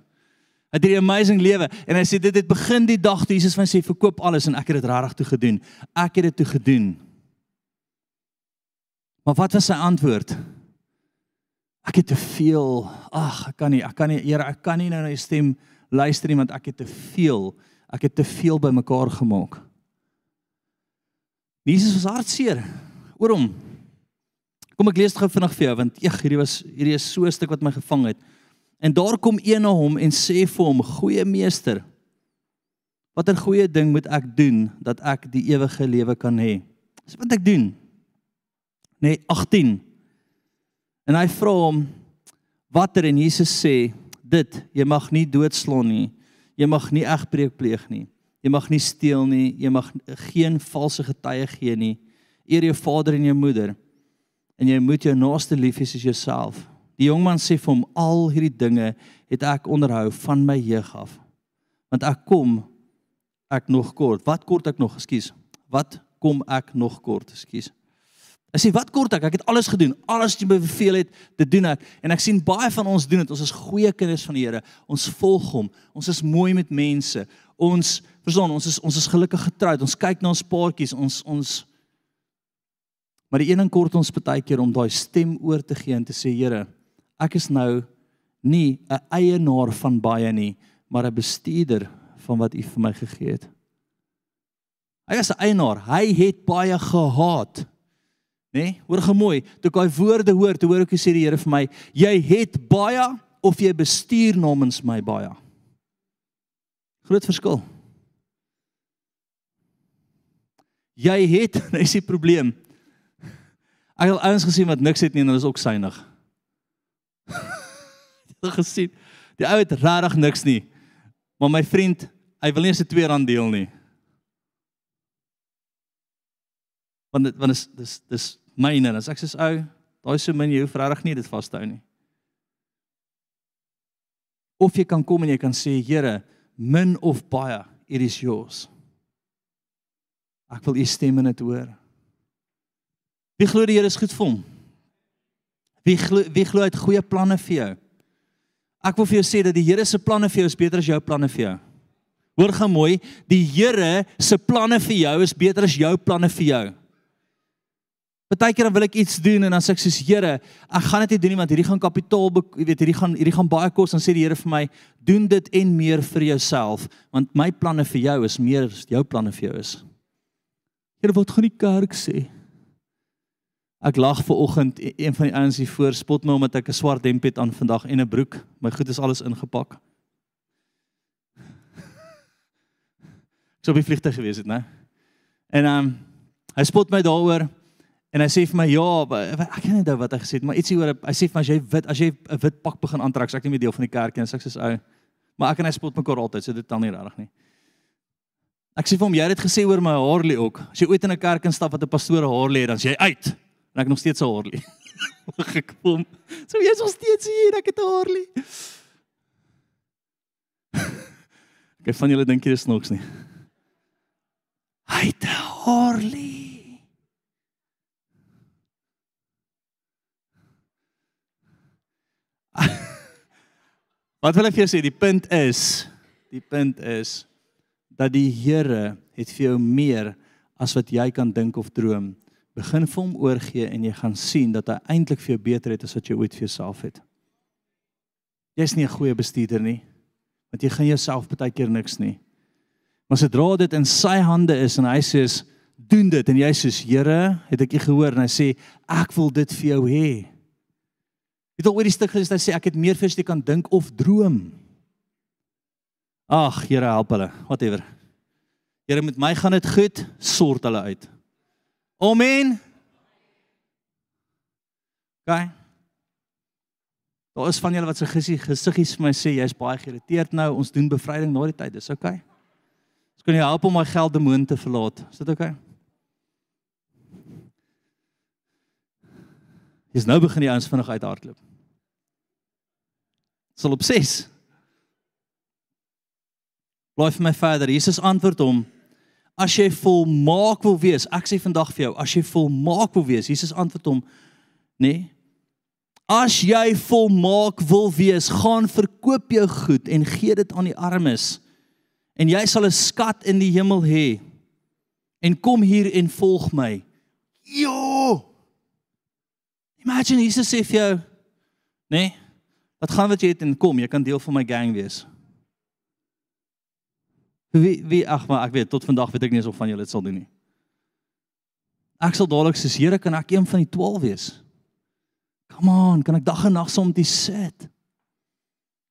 Hy het 'n amazing lewe en hy sê dit het begin die dag toe Jesus van sê verkoop alles en ek het dit regtig toe gedoen. Ek het dit toe gedoen. Maar wat was sy antwoord? Ek het te veel. Ag, ek kan nie, ek kan nie, Here, ek kan nie nou na jou stem luister nie want ek het te veel. Ek het te veel bymekaar gemaak. Jesus was hartseer oor hom. Kom ek lees dit gou vinnig vir jou want eeg hierdie was hierdie is so 'n stuk wat my gevang het. En daar kom een na hom en sê vir hom: "Goeie meester, watter goeie ding moet ek doen dat ek die ewige lewe kan hê?" Dis wat ek doen. Nee, 18. En hy vra hom: "Watter?" En Jesus sê: "Dit, jy mag nie doodslaan nie. Jy mag nie egbreek pleeg nie." Jy mag nie steel nie, jy mag geen valse getuie gee nie. Eer jou vader en jou moeder en jy moet jou naaste lief hê soos jouself. Die jong man sê vir hom al hierdie dinge het ek onderhou van my jeug af. Want ek kom ek nog kort. Wat kort ek nog? Ekskuus. Wat kom ek nog kort, ekskuus. Ek sê wat kort ek? Ek het alles gedoen. Alles wat jy beveel het, dit doen ek. En ek sien baie van ons doen dit. Ons is goeie kinders van die Here. Ons volg hom. Ons is mooi met mense. Ons verstaan, ons is ons is gelukkig getroud. Ons kyk na ons paartjies. Ons ons Maar die een ding kort ons baie keer om daai stem oor te gee en te sê Here, ek is nou nie 'n eienaar van baie nie, maar 'n bestuurder van wat U vir my gegee het. Hy is 'n eienaar. Hy het baie gehaat. Né? Nee? Hoor gemooi, toe ek daai woorde hoor, toe hoor ek hoe sê die Here vir my, jy het baie of jy bestuur namens my baie. Groot verskil. Jy het, [LAUGHS] dis die probleem. Ek het ouens gesien wat niks het nie en hulle is ook synig. [LAUGHS] Ek gesien. Die ou het regtig niks nie. Maar my vriend, hy wil nie eens 'n 2 rand deel nie. Want dit want is dis dis myne. As ek sê ou, daai so min jy hoef regtig nie dit vas te hou nie. Of jy kan kom en jy kan sê, Here, min of baie, it is yours. Ek wil u stem in dit hoor. Wie glo die Here is goed vir hom? Wie glo wie glo hy het goeie planne vir jou? Ek wil vir jou sê dat die Here se planne vir jou is beter as jou planne vir jou. Hoor gou mooi, die Here se planne vir jou is beter as jou planne vir jou. Partykeer dan wil ek iets doen en dan sê ek soos Here, ek gaan dit nie doen nie want hierdie gaan kapitaal, jy weet, hierdie gaan hierdie gaan baie kos, dan sê die Here vir my, doen dit en meer vir jouself, want my planne vir jou is meer as jou planne vir jou is. Here, wat gaan die kerk sê? Ek lag ver oggend e-, een van die ouens hier voor spot my omdat ek 'n swart hemp het aan vandag en 'n broek. My goed is alles ingepak. Ek sou bevliegte gewees het, né? En ehm um, hy spot my daaroor en hy sê vir my ja, ek ken nie nou wat hy gesê het, maar ietsie oor hy sê vir my as jy wit as jy 'n wit pak begin aantrek, ek nie meer deel van die kerk nie, sê ek sê ou. Maar ek en hy spot mekaar altyd, so dit tel nie regtig nie. Ek sê vir hom jy het dit gesê oor my Harley ook. As jy ooit in 'n kerk instap wat 'n pastoor Harley het, dan sê jy uit en ek nog steeds 'n Harley. [LAUGHS] gekom. So jy's nog steeds hier, ek het 'n Harley. [LAUGHS] Ek van julle dink jy is niks nie. Hy het 'n Harley. Wat wil ek vir jou sê? Die punt is, die punt is dat die Here het vir jou meer as wat jy kan dink of droom begin vir hom oorgee en jy gaan sien dat hy eintlik vir jou beter het as wat jy ooit vir jouself het. Jy's nie 'n goeie bestuurder nie, want jy gaan jouself baie keer niks nie. Maar sodra dit in sy hande is en hy sê doen dit en jy sê Here, het ek u gehoor en hy sê ek wil dit vir jou hê. Het al oor die stuk gelees hy sê ek het meer vir as jy kan dink of droom. Ag, Here help hulle, whatever. Here met my gaan dit goed, sort hulle uit. Amen. Gaan. Daar is van julle wat se gesiggies vir my sê jy's baie geïrriteerd nou. Ons doen bevryding na die tyd. Dis. Okay. Ons kan jou help om my geld demoon te verlaat. Is dit? Okay? Dis nou begin die ouens vinnig uithardloop. Sal op 6. Blaai vir my verder. Jesus antwoord hom as jy volmaak wil wees, ek sê vandag vir jou, as jy volmaak wil wees, Jesus antwoord hom, nê? Nee, as jy volmaak wil wees, gaan verkoop jou goed en gee dit aan die armes en jy sal 'n skat in die hemel hê. En kom hier en volg my. Jo! Imagine Jesus sê vir jou, nê? Nee, wat gaan wat jy het en kom, jy kan deel van my gang wees. Wie wie ag maar ek weet tot vandag weet ek nie eens of van julle dit sal doen nie. Ek sal dadelik sê Here kan ek een van die 12 wees? Come on, kan ek dag en nag saam met U sit?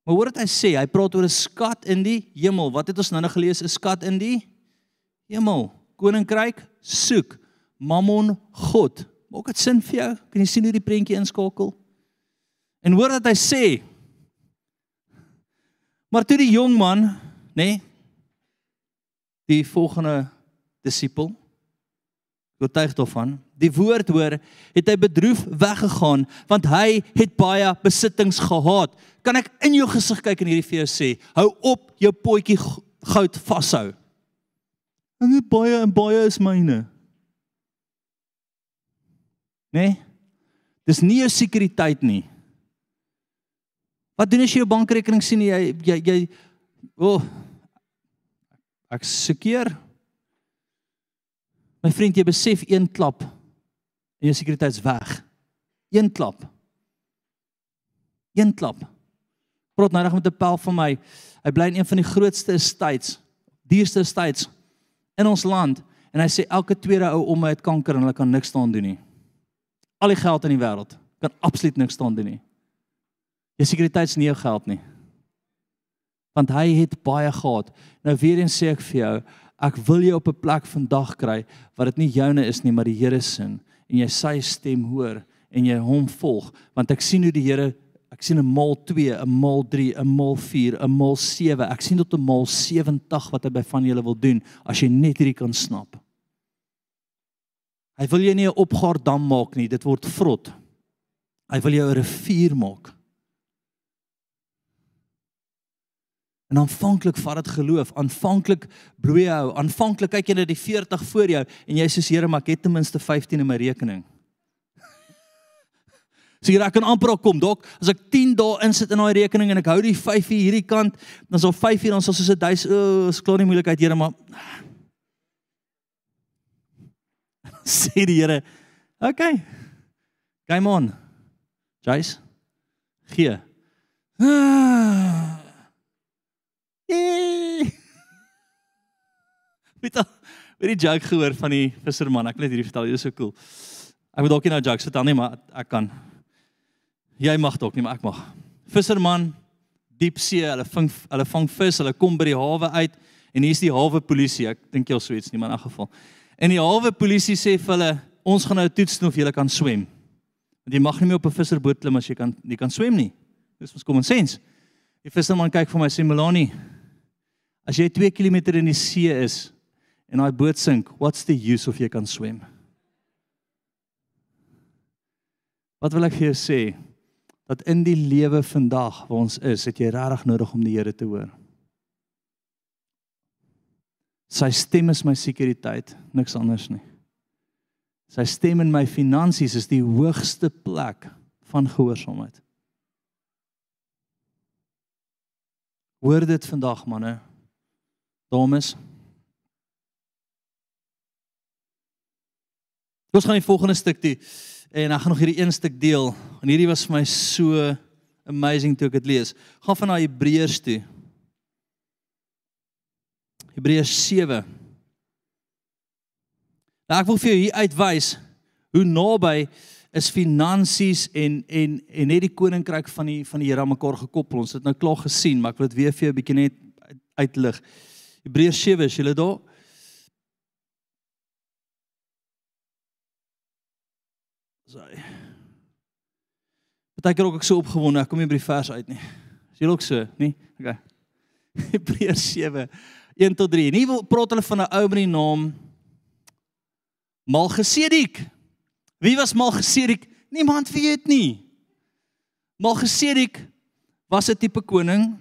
Maar hoor wat hy sê, hy praat oor 'n skat in die hemel. Wat het ons nou net gelees? 'n Skat in die hemel. Koninkryk soek Mammon God. Maak dit sin vir jou? Kan jy sien hoe die prentjie inskakel? En hoor wat hy sê. Maar toe die jong man, nê, nee, die volgende disipel getuig daarvan die woord hoor het hy bedroef weggegaan want hy het baie besittings gehad kan ek in jou gesig kyk en hierdie vir jou sê hou op jou potjie goud vashou en dit baie en baie is myne Né? Nee? Dis nie jou sekuriteit nie. Wat doen as jy jou bankrekening sien jy jy jy o oh, ek seker My vriend, jy besef een klap en jou sekuriteit's weg. Een klap. Een klap. Praat nou reg met 'n pel van my. Hy bly in een van die grootste estates, duurste estates in ons land en hy sê elke tweede ou om my het kanker en hulle kan niks staan doen nie. Al die geld in die wêreld kan absoluut niks staan doen nie. Jou sekuriteit's nie jou geld nie. Want hy het baie gehad. Nou weer eens sê ek vir jou, ek wil jou op 'n plek vandag kry wat dit nie joune is nie, maar die Here se en jy sy stem hoor en jy hom volg, want ek sien hoe die Here ek sien 'n mal 2, 'n mal 3, 'n mal 4, 'n mal 7. Ek sien tot 'n mal 70 wat hy by van julle wil doen as jy net hierdie kan snap. Hy wil jou nie 'n opgaar dam maak nie, dit word vrot. Hy wil jou 'n rivier maak. En aanvanklik vat dit geloof, aanvanklik bloei jy hou, aanvanklik kyk jy na die 40 voor jou en jy sê Here, maar ek het ten minste 15 in my rekening. [LAUGHS] So hier ek kan amper al kom, dok, as ek 10 dae insit in daai rekening en ek hou die 5 hier hierdie kant, dan sal 5 hier dan sal soos 'n duis, o, oh, is klaar nie moeilikheid, Here, maar [LAUGHS] sê die Here, okay. Game on. Jace. Gee. [SIGHS] Ah. [LAUGHS] Weet jy, weet die joke gehoor van die visserman? Ek net hierdie vertel, dit is so cool. Ek moet dalk nie nou jokes vertel nie, maar ek kan. Jy mag dalk nie, maar ek mag. Visserman, diep see, hulle vang hulle vang vis, hulle kom by die hawe uit en hier's die hawe polisie. Ek dink jy al so iets nie, maar in 'n geval. En die hawe polisie sê vir hulle, ons gaan nou toets of jy kan swem. Want jy mag nie meer op 'n visserboot klim as jy kan jy kan swem nie. Dis mos common sense. Die visserman kyk vir my sê Melanie, As jy 2 km in die see is en daai boot sink, what's the use of jy kan swem? Wat wil ek vir jou sê? Dat in die lewe vandag waar ons is, het jy regtig nodig om die Here te hoor. Sy stem is my sekuriteit, niks anders nie. Sy stem in my finansies is die hoogste plek van gehoorsaamheid. Hoor dit vandag manne. Dames. Ons gaan die volgende stuk toe en ek gaan nog hierdie een stuk deel. En hierdie was vir my so amazing toe ek dit lees. Gaan van na Hebreërs toe. Hebreërs 7. Nou ek wil vir jou hier uitwys hoe naby is finansies en en en net die koninkryk van die van die Here aan mekaar gekoppel. Ons het nou klaar gesien, maar ek wil dit weer vir jou 'n bietjie net uitlig. Hebreërs 7 is julle daar? Sorry. Partykeer ook ek so opgewonde, ek kom nie by die vers uit nie. Is julle ook so, nie? Okay. [LAUGHS] Hebreërs 7 1 tot 3. Nie wil praat hulle van 'n ou met die naam Malgesedik. Wie was Malgesedik? Niemand weet nie. Malgesedik was 'n tipe koning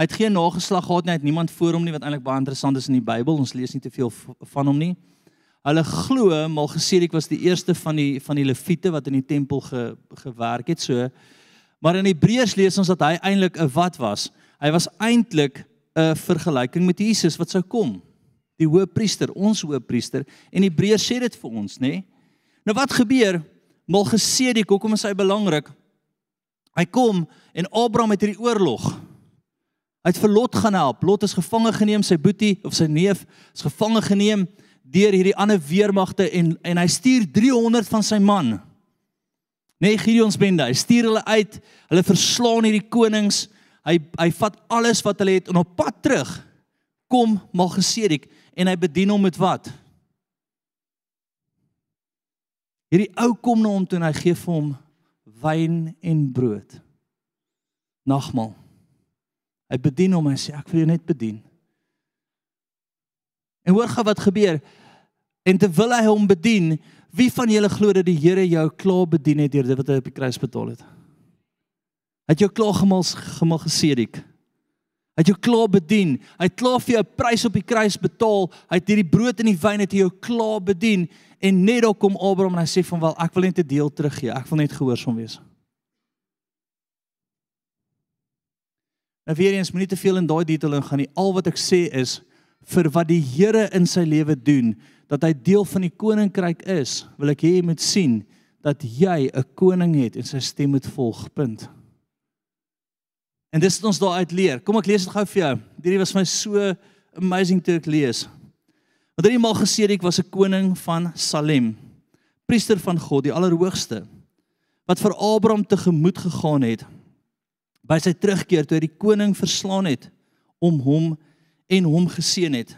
Hy het geen nageslag gehad nie, hy het niemand voor hom nie wat eintlik baie interessant is in die Bybel. Ons lees nie te veel van hom nie. Hulle glo Malgesedik was die eerste van die van die leviete wat in die tempel ge, gewerk het so. Maar in Hebreërs lees ons dat hy eintlik 'n wat was. Hy was eintlik 'n vergelyking met Jesus wat sou kom. Die hoëpriester, ons hoëpriester en Hebreërs sê dit vir ons, nê? Nou wat gebeur? Malgesedik, hoekom is hy belangrik? Hy kom en Abraham het hierdie oorlog Hy het vir Lot gaan help. Lot is gevange geneem, sy boetie of sy neef is gevange geneem deur hierdie ander weermagte en en hy stuur 300 van sy man. Nee, Gideon se bende. Hy stuur hulle uit. Hulle verslaan hierdie konings. Hy hy vat alles wat hulle het en op pad terug kom Malgesedik en hy bedien hom met wat? Hierdie ou kom na hom toe en hy gee vir hom wyn en brood. Nagmaal. Hy bedien hom en sê ek wil jou net bedien. En hoor gou wat gebeur. En terwyl hy hom bedien, wie van julle glo dat die Here jou klaar bedien het deur dit wat hy op die kruis betaal het? Het jou klaar gemal gemal gesedik. Hy het jou klaar bedien. Hy het klaar vir jou 'n prys op die kruis betaal. Hy het hierdie brood en die wyn het jou klaar bedien en net daar kom Abraham en hy sê van wel ek wil net 'n deel teruggee. Ek wil net gehoorsaam wees. Nou weer eens moenie te veel in daai detail ingaan nie. Al wat ek sê is vir wat die Here in sy lewe doen, dat hy deel van die koninkryk is, wil ek hê jy moet sien dat jy 'n koning het en sy stem moet volg. Punt. En dis wat ons daar uit leer. Kom ek lees dit gou vir jou. Hierdie was vir my so amazing toe ek lees. Want hierdie maal gesê ek was 'n koning van Salem, priester van God, die Allerhoogste, wat vir Abraham tegemoet gegaan het by sy terugkeer toe hy die koning verslaan het om hom en hom geseën het.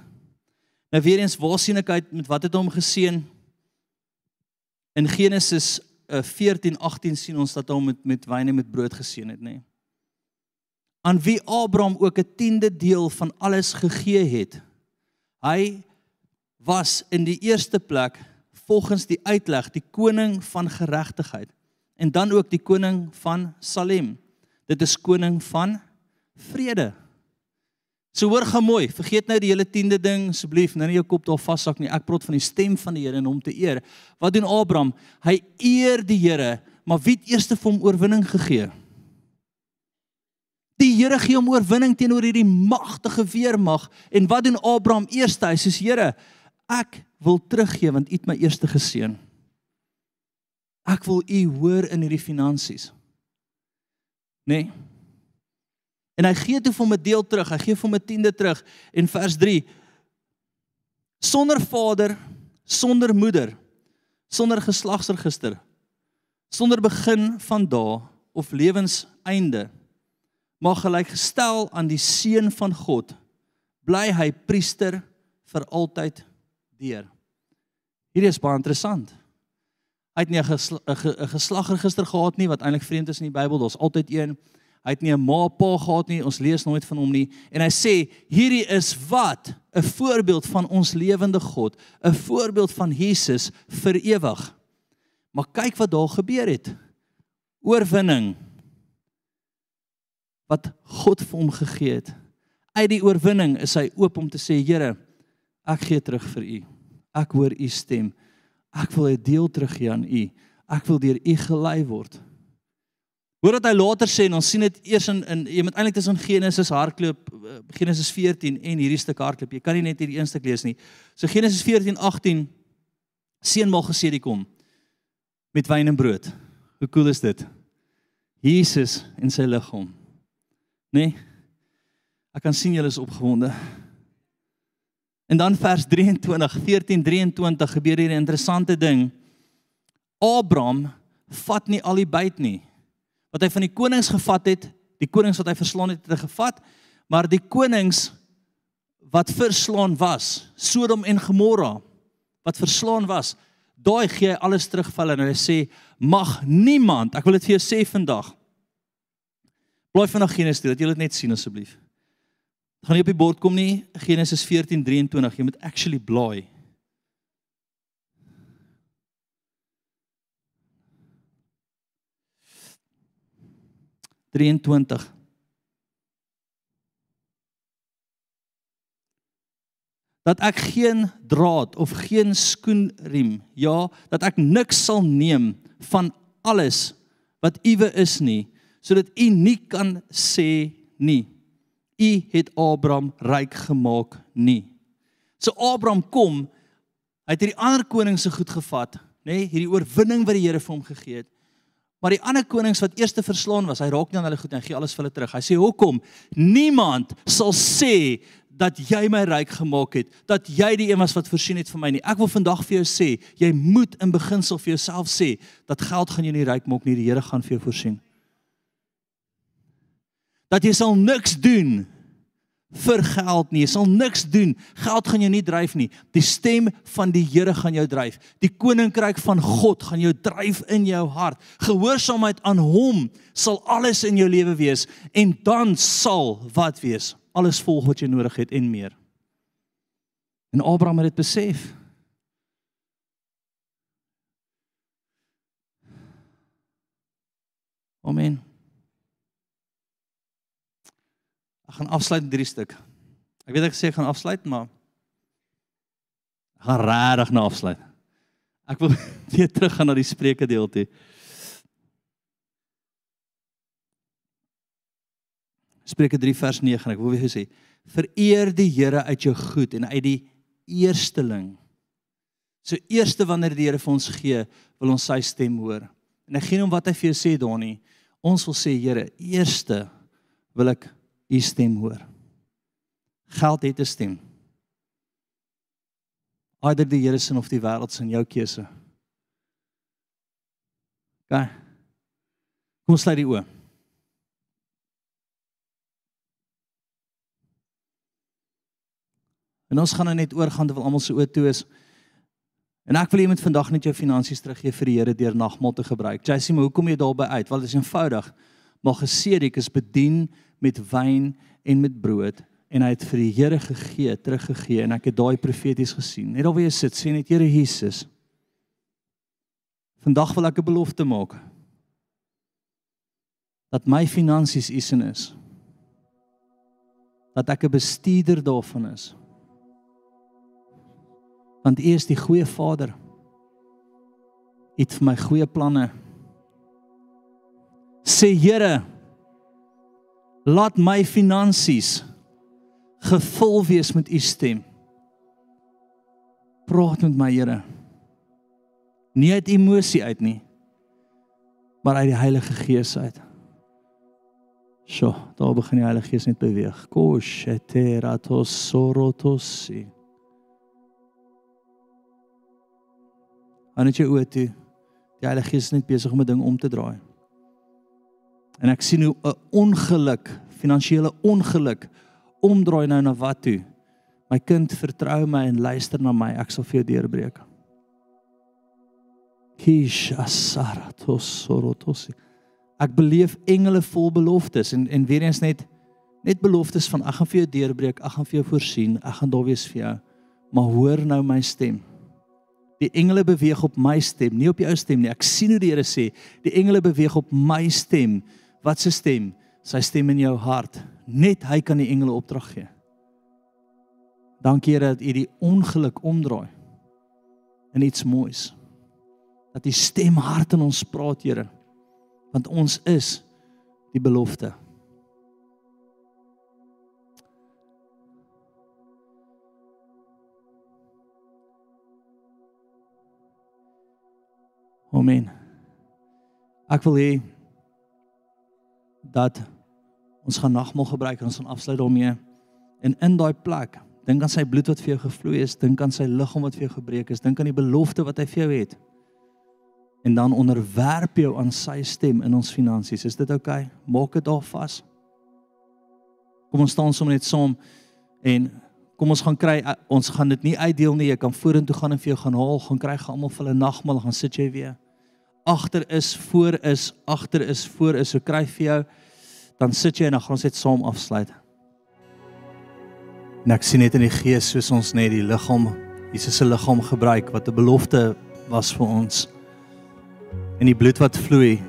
Nou weer eens, waar sien ek uit met wat het hom geseën? In Genesis 14:18 eh, sien ons dat hom met met wyn en met brood geseën het, nê? Nee aan wie Abraham ook 'n tiende deel van alles gegee het. Hy was in die eerste plek volgens die uitleg die koning van geregtigheid en dan ook die koning van Salem. Dit is koning van vrede. So hoor gou mooi, vergeet nou die hele tiende ding asseblief, nou nie jou kop daar vashak nie. Ek praat van die stem van die Here en hom te eer. Wat doen Abraham? Hy eer die Here, maar wie het eers vir hom oorwinning gegee? Die Here gee hom oorwinning teenoor hierdie magtige weermag en wat doen Abraham eers? Hy sê: "Here, ek wil teruggee want U het my eers geseën. Ek wil U hoor in hierdie finansies." Nê? Nee. En hy gee toe vir hom 'n deel terug. Hy gee vir hom 'n tiende terug en vers 3 sonder vader, sonder moeder, sonder geslagsregister, sonder begin van dae of lewenseinde maar gelykgestel aan die seun van God bly hy priester vir altyd deur. Hierdie is baie interessant. Hy het nie 'n geslagregister gehad nie wat eintlik vreemd is in die Bybel. Daar's altyd een. Hy het nie 'n ma pa gehad nie. Ons lees nooit van hom nie. En hy sê hierdie is wat 'n voorbeeld van ons lewende God, 'n voorbeeld van Jesus vir ewig. Maar kyk wat daar gebeur het. Oorwinning wat God vir hom gegee het. Uit die oorwinning is hy oop om te sê, Here, ek gee terug vir u. Ek hoor u stem. Ek wil 'n deel teruggee aan u. Ek wil deur u gelei word. Hoor wat hy later sê en ons sien dit eers in in jy moet eintlik tussen Genesis hardloop eh, Genesis 14 en hierdie stuk hardloop. Jy kan nie net hierdie een stuk lees nie. So Genesis 14:18 seën maal gesê die kom met wyn en brood. Hoe cool is dit? Jesus en sy liggaam nê? Nee, ek kan sien julle is opgewonde. En dan vers 23, 14:23 gebeur hier 'n interessante ding. Abraham vat nie al die byt nie. Wat hy van die konings gevat het, die konings wat hy verslaan het, het hy gevat, maar die konings wat verslaan was, Sodom en Gomorra, wat verslaan was, daai gee hy alles terug vir hulle en hy sê mag niemand, ek wil dit vir jou sê vandag, Blaai vanaand Genesis toe dat jy dit net sien asseblief. Dit gaan nie op die bord kom nie. Genesis 14:23. Jy moet actually blaai. Dat ek geen draad of geen skoenriem ja dat ek niks sal neem van alles wat uwe is nie sodat u nie kan sê nie. U het Abraham ryk gemaak nie. So Abraham kom, hy het hierdie ander konings se goed gevat, nê, nee, hierdie oorwinning wat die Here vir hom gegee het. Maar die ander konings wat eers te verslaan was, hy raak nie aan hulle goed en gee alles vir hulle terug. Hy sê hoekom? Niemand sal sê dat jy my ryk gemaak het, dat jy die een was wat voorsien het vir my nie. Ek wil vandag vir jou sê, jy moet in beginsel vir jouself sê dat geld gaan jou nie ryk maak nie, die Here gaan vir jou voorsien dat jy sal niks doen vir geld nie. Jy sal niks doen. Geld gaan jou nie dryf nie. Die stem van die Here gaan jou dryf. Die koninkryk van God gaan jou dryf in jou hart. Gehoorsaamheid aan hom sal alles in jou lewe wees en dan sal wat wees? Alles volg wat jy nodig het en meer. En Abraham het dit besef. Amen. Ek gaan afsluit met drie stuk. Ek weet ek gesê ek gaan afsluit, maar gaan regtig nou afsluit. Ek wil [LAUGHS] weer terug gaan na die spreuke deel toe. Spreuke 3 vers 9 ek wil weer sê vereer die Here uit jou goed en uit die eersteling. So eerste wanneer die Here vir ons gee, wil ons sy stem hoor. En ek gee hom wat hy vir jou sê Donnie. Ons wil sê Here, eerste wil ek u stem hoor. Geld het 'n stem. Eider die Here se of die wêreld se in jou keuse. OK. Kom sluit die oë. En ons gaan nou net oorgaan terwyl almal se oë toe is. En ek wil hê jy moet vandag net jou finansies teruggee vir die Here deur nagmaal te gebruik. Jy sê maar hoekom jy daarby uit? Want dit is eenvoudig. Maar gesedik is bedien met wyn en met brood en hy het vir die Here gegee, teruggegee en ek het daai profeties gesien. Net jy sit, sê net Here Jesus. Vandag wil ek 'n belofte maak. Dat my finansies u sin is. Dat ek 'n bestuurder daarvan is want U is die goeie Vader. U het vir my goeie planne. Sê Here, laat my finansies gevul wees met U stem. Praat met my Here. Nie uit emosie uit nie, maar uit die Heilige Gees uit. Sjoe, daar begin die Heilige Gees net beweeg. Kosheteratos sorotosi. Hou net jou oë toe. Die Heilige Gees is net besig om 'n ding om te draai. En ek sien hoe 'n ongeluk, finansiële ongeluk omdraai nou na wat toe? My kind, vertrou my en luister na my. Ek sal vir jou deurbreek. Kisha saratos sorotos. Ek beleef engele vol beloftes en en weer eens net net beloftes van ek gaan vir jou deurbreek, ek gaan vir jou voorsien, ek gaan daar wees vir jou. Maar hoor nou my stem. Die engele beweeg op my stem, nie op jou stem nie. Ek sien hoe die Here sê, die engele beweeg op my stem. Wat se stem? Sy stem in jou hart. Net hy kan die engele opdrag gee. Dankie Here dat U die ongeluk omdraai in iets moois. Dat die stem hart in ons praat, Here. Want ons is die belofte. Amen. Ek wil hê dat ons gaan nagmaal gebruik en ons gaan afsluit daarmee. En in daai plek, dink aan sy bloed wat vir jou gevloei het, dink aan sy liggaam wat vir jou gebreek is, dink aan die belofte wat hy vir jou het. En dan onderwerp jou aan sy stem in ons finansies. Is dit oukei? Okay? Maak dit daar vas. Kom ons staan sommer net saam en kom ons gaan kry ons gaan dit nie uitdeel nie. Jy kan vorentoe gaan en vir jou gaan haal, gaan kry gaan almal vir 'n nagmaal, gaan sit jy weer agter is, voor is, agter is, voor is, so kry vir jou dan sit jy en dan gaan ons net saam afsluit. En ek sien net in die gees soos ons net die liggaam, Jesus se liggaam gebruik wat 'n belofte was vir ons. En die bloed wat vloei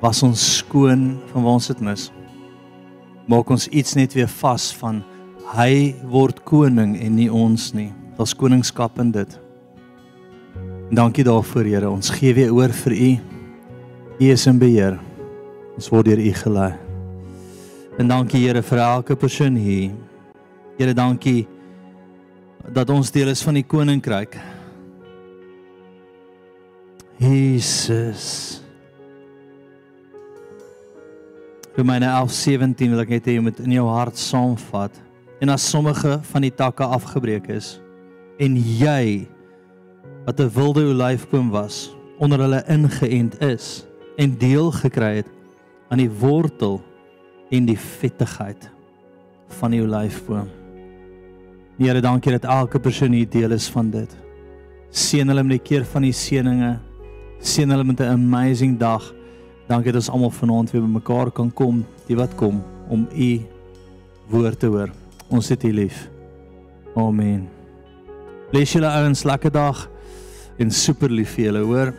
was ons skoon van waar ons dit mis. Maak ons iets net weer vas van hy word koning en nie ons nie. Daar's koningskap in dit. Dankie daarvoor, Here. Ons gee weer oor vir U. U is in beheer. Ons word deur U gelei. En dankie, Here, vir elke persoon hier. Here, dankie dat ons deel is van die koninkryk. Jesus. Romeine 11:17 wil ek net hê jy moet in jou hart saamvat. En as sommige van die takke afgebreek is en jy wat 'n wilde olyfboom was onder hulle ingeënt is en deel gekry het aan die wortel en die vettigheid van die olyfboom. Here, dankie dat elke persoon hier deel is van dit. Seën hulle met die keer van die seëninge. Seën hulle met 'n amazing dag. Dankie dat ons almal vanaand weer bymekaar kan kom, die wat kom om u woord te hoor. Ons het u lief. Amen. Bless julle ouens, lekker dag en super lief vir julle, hoor.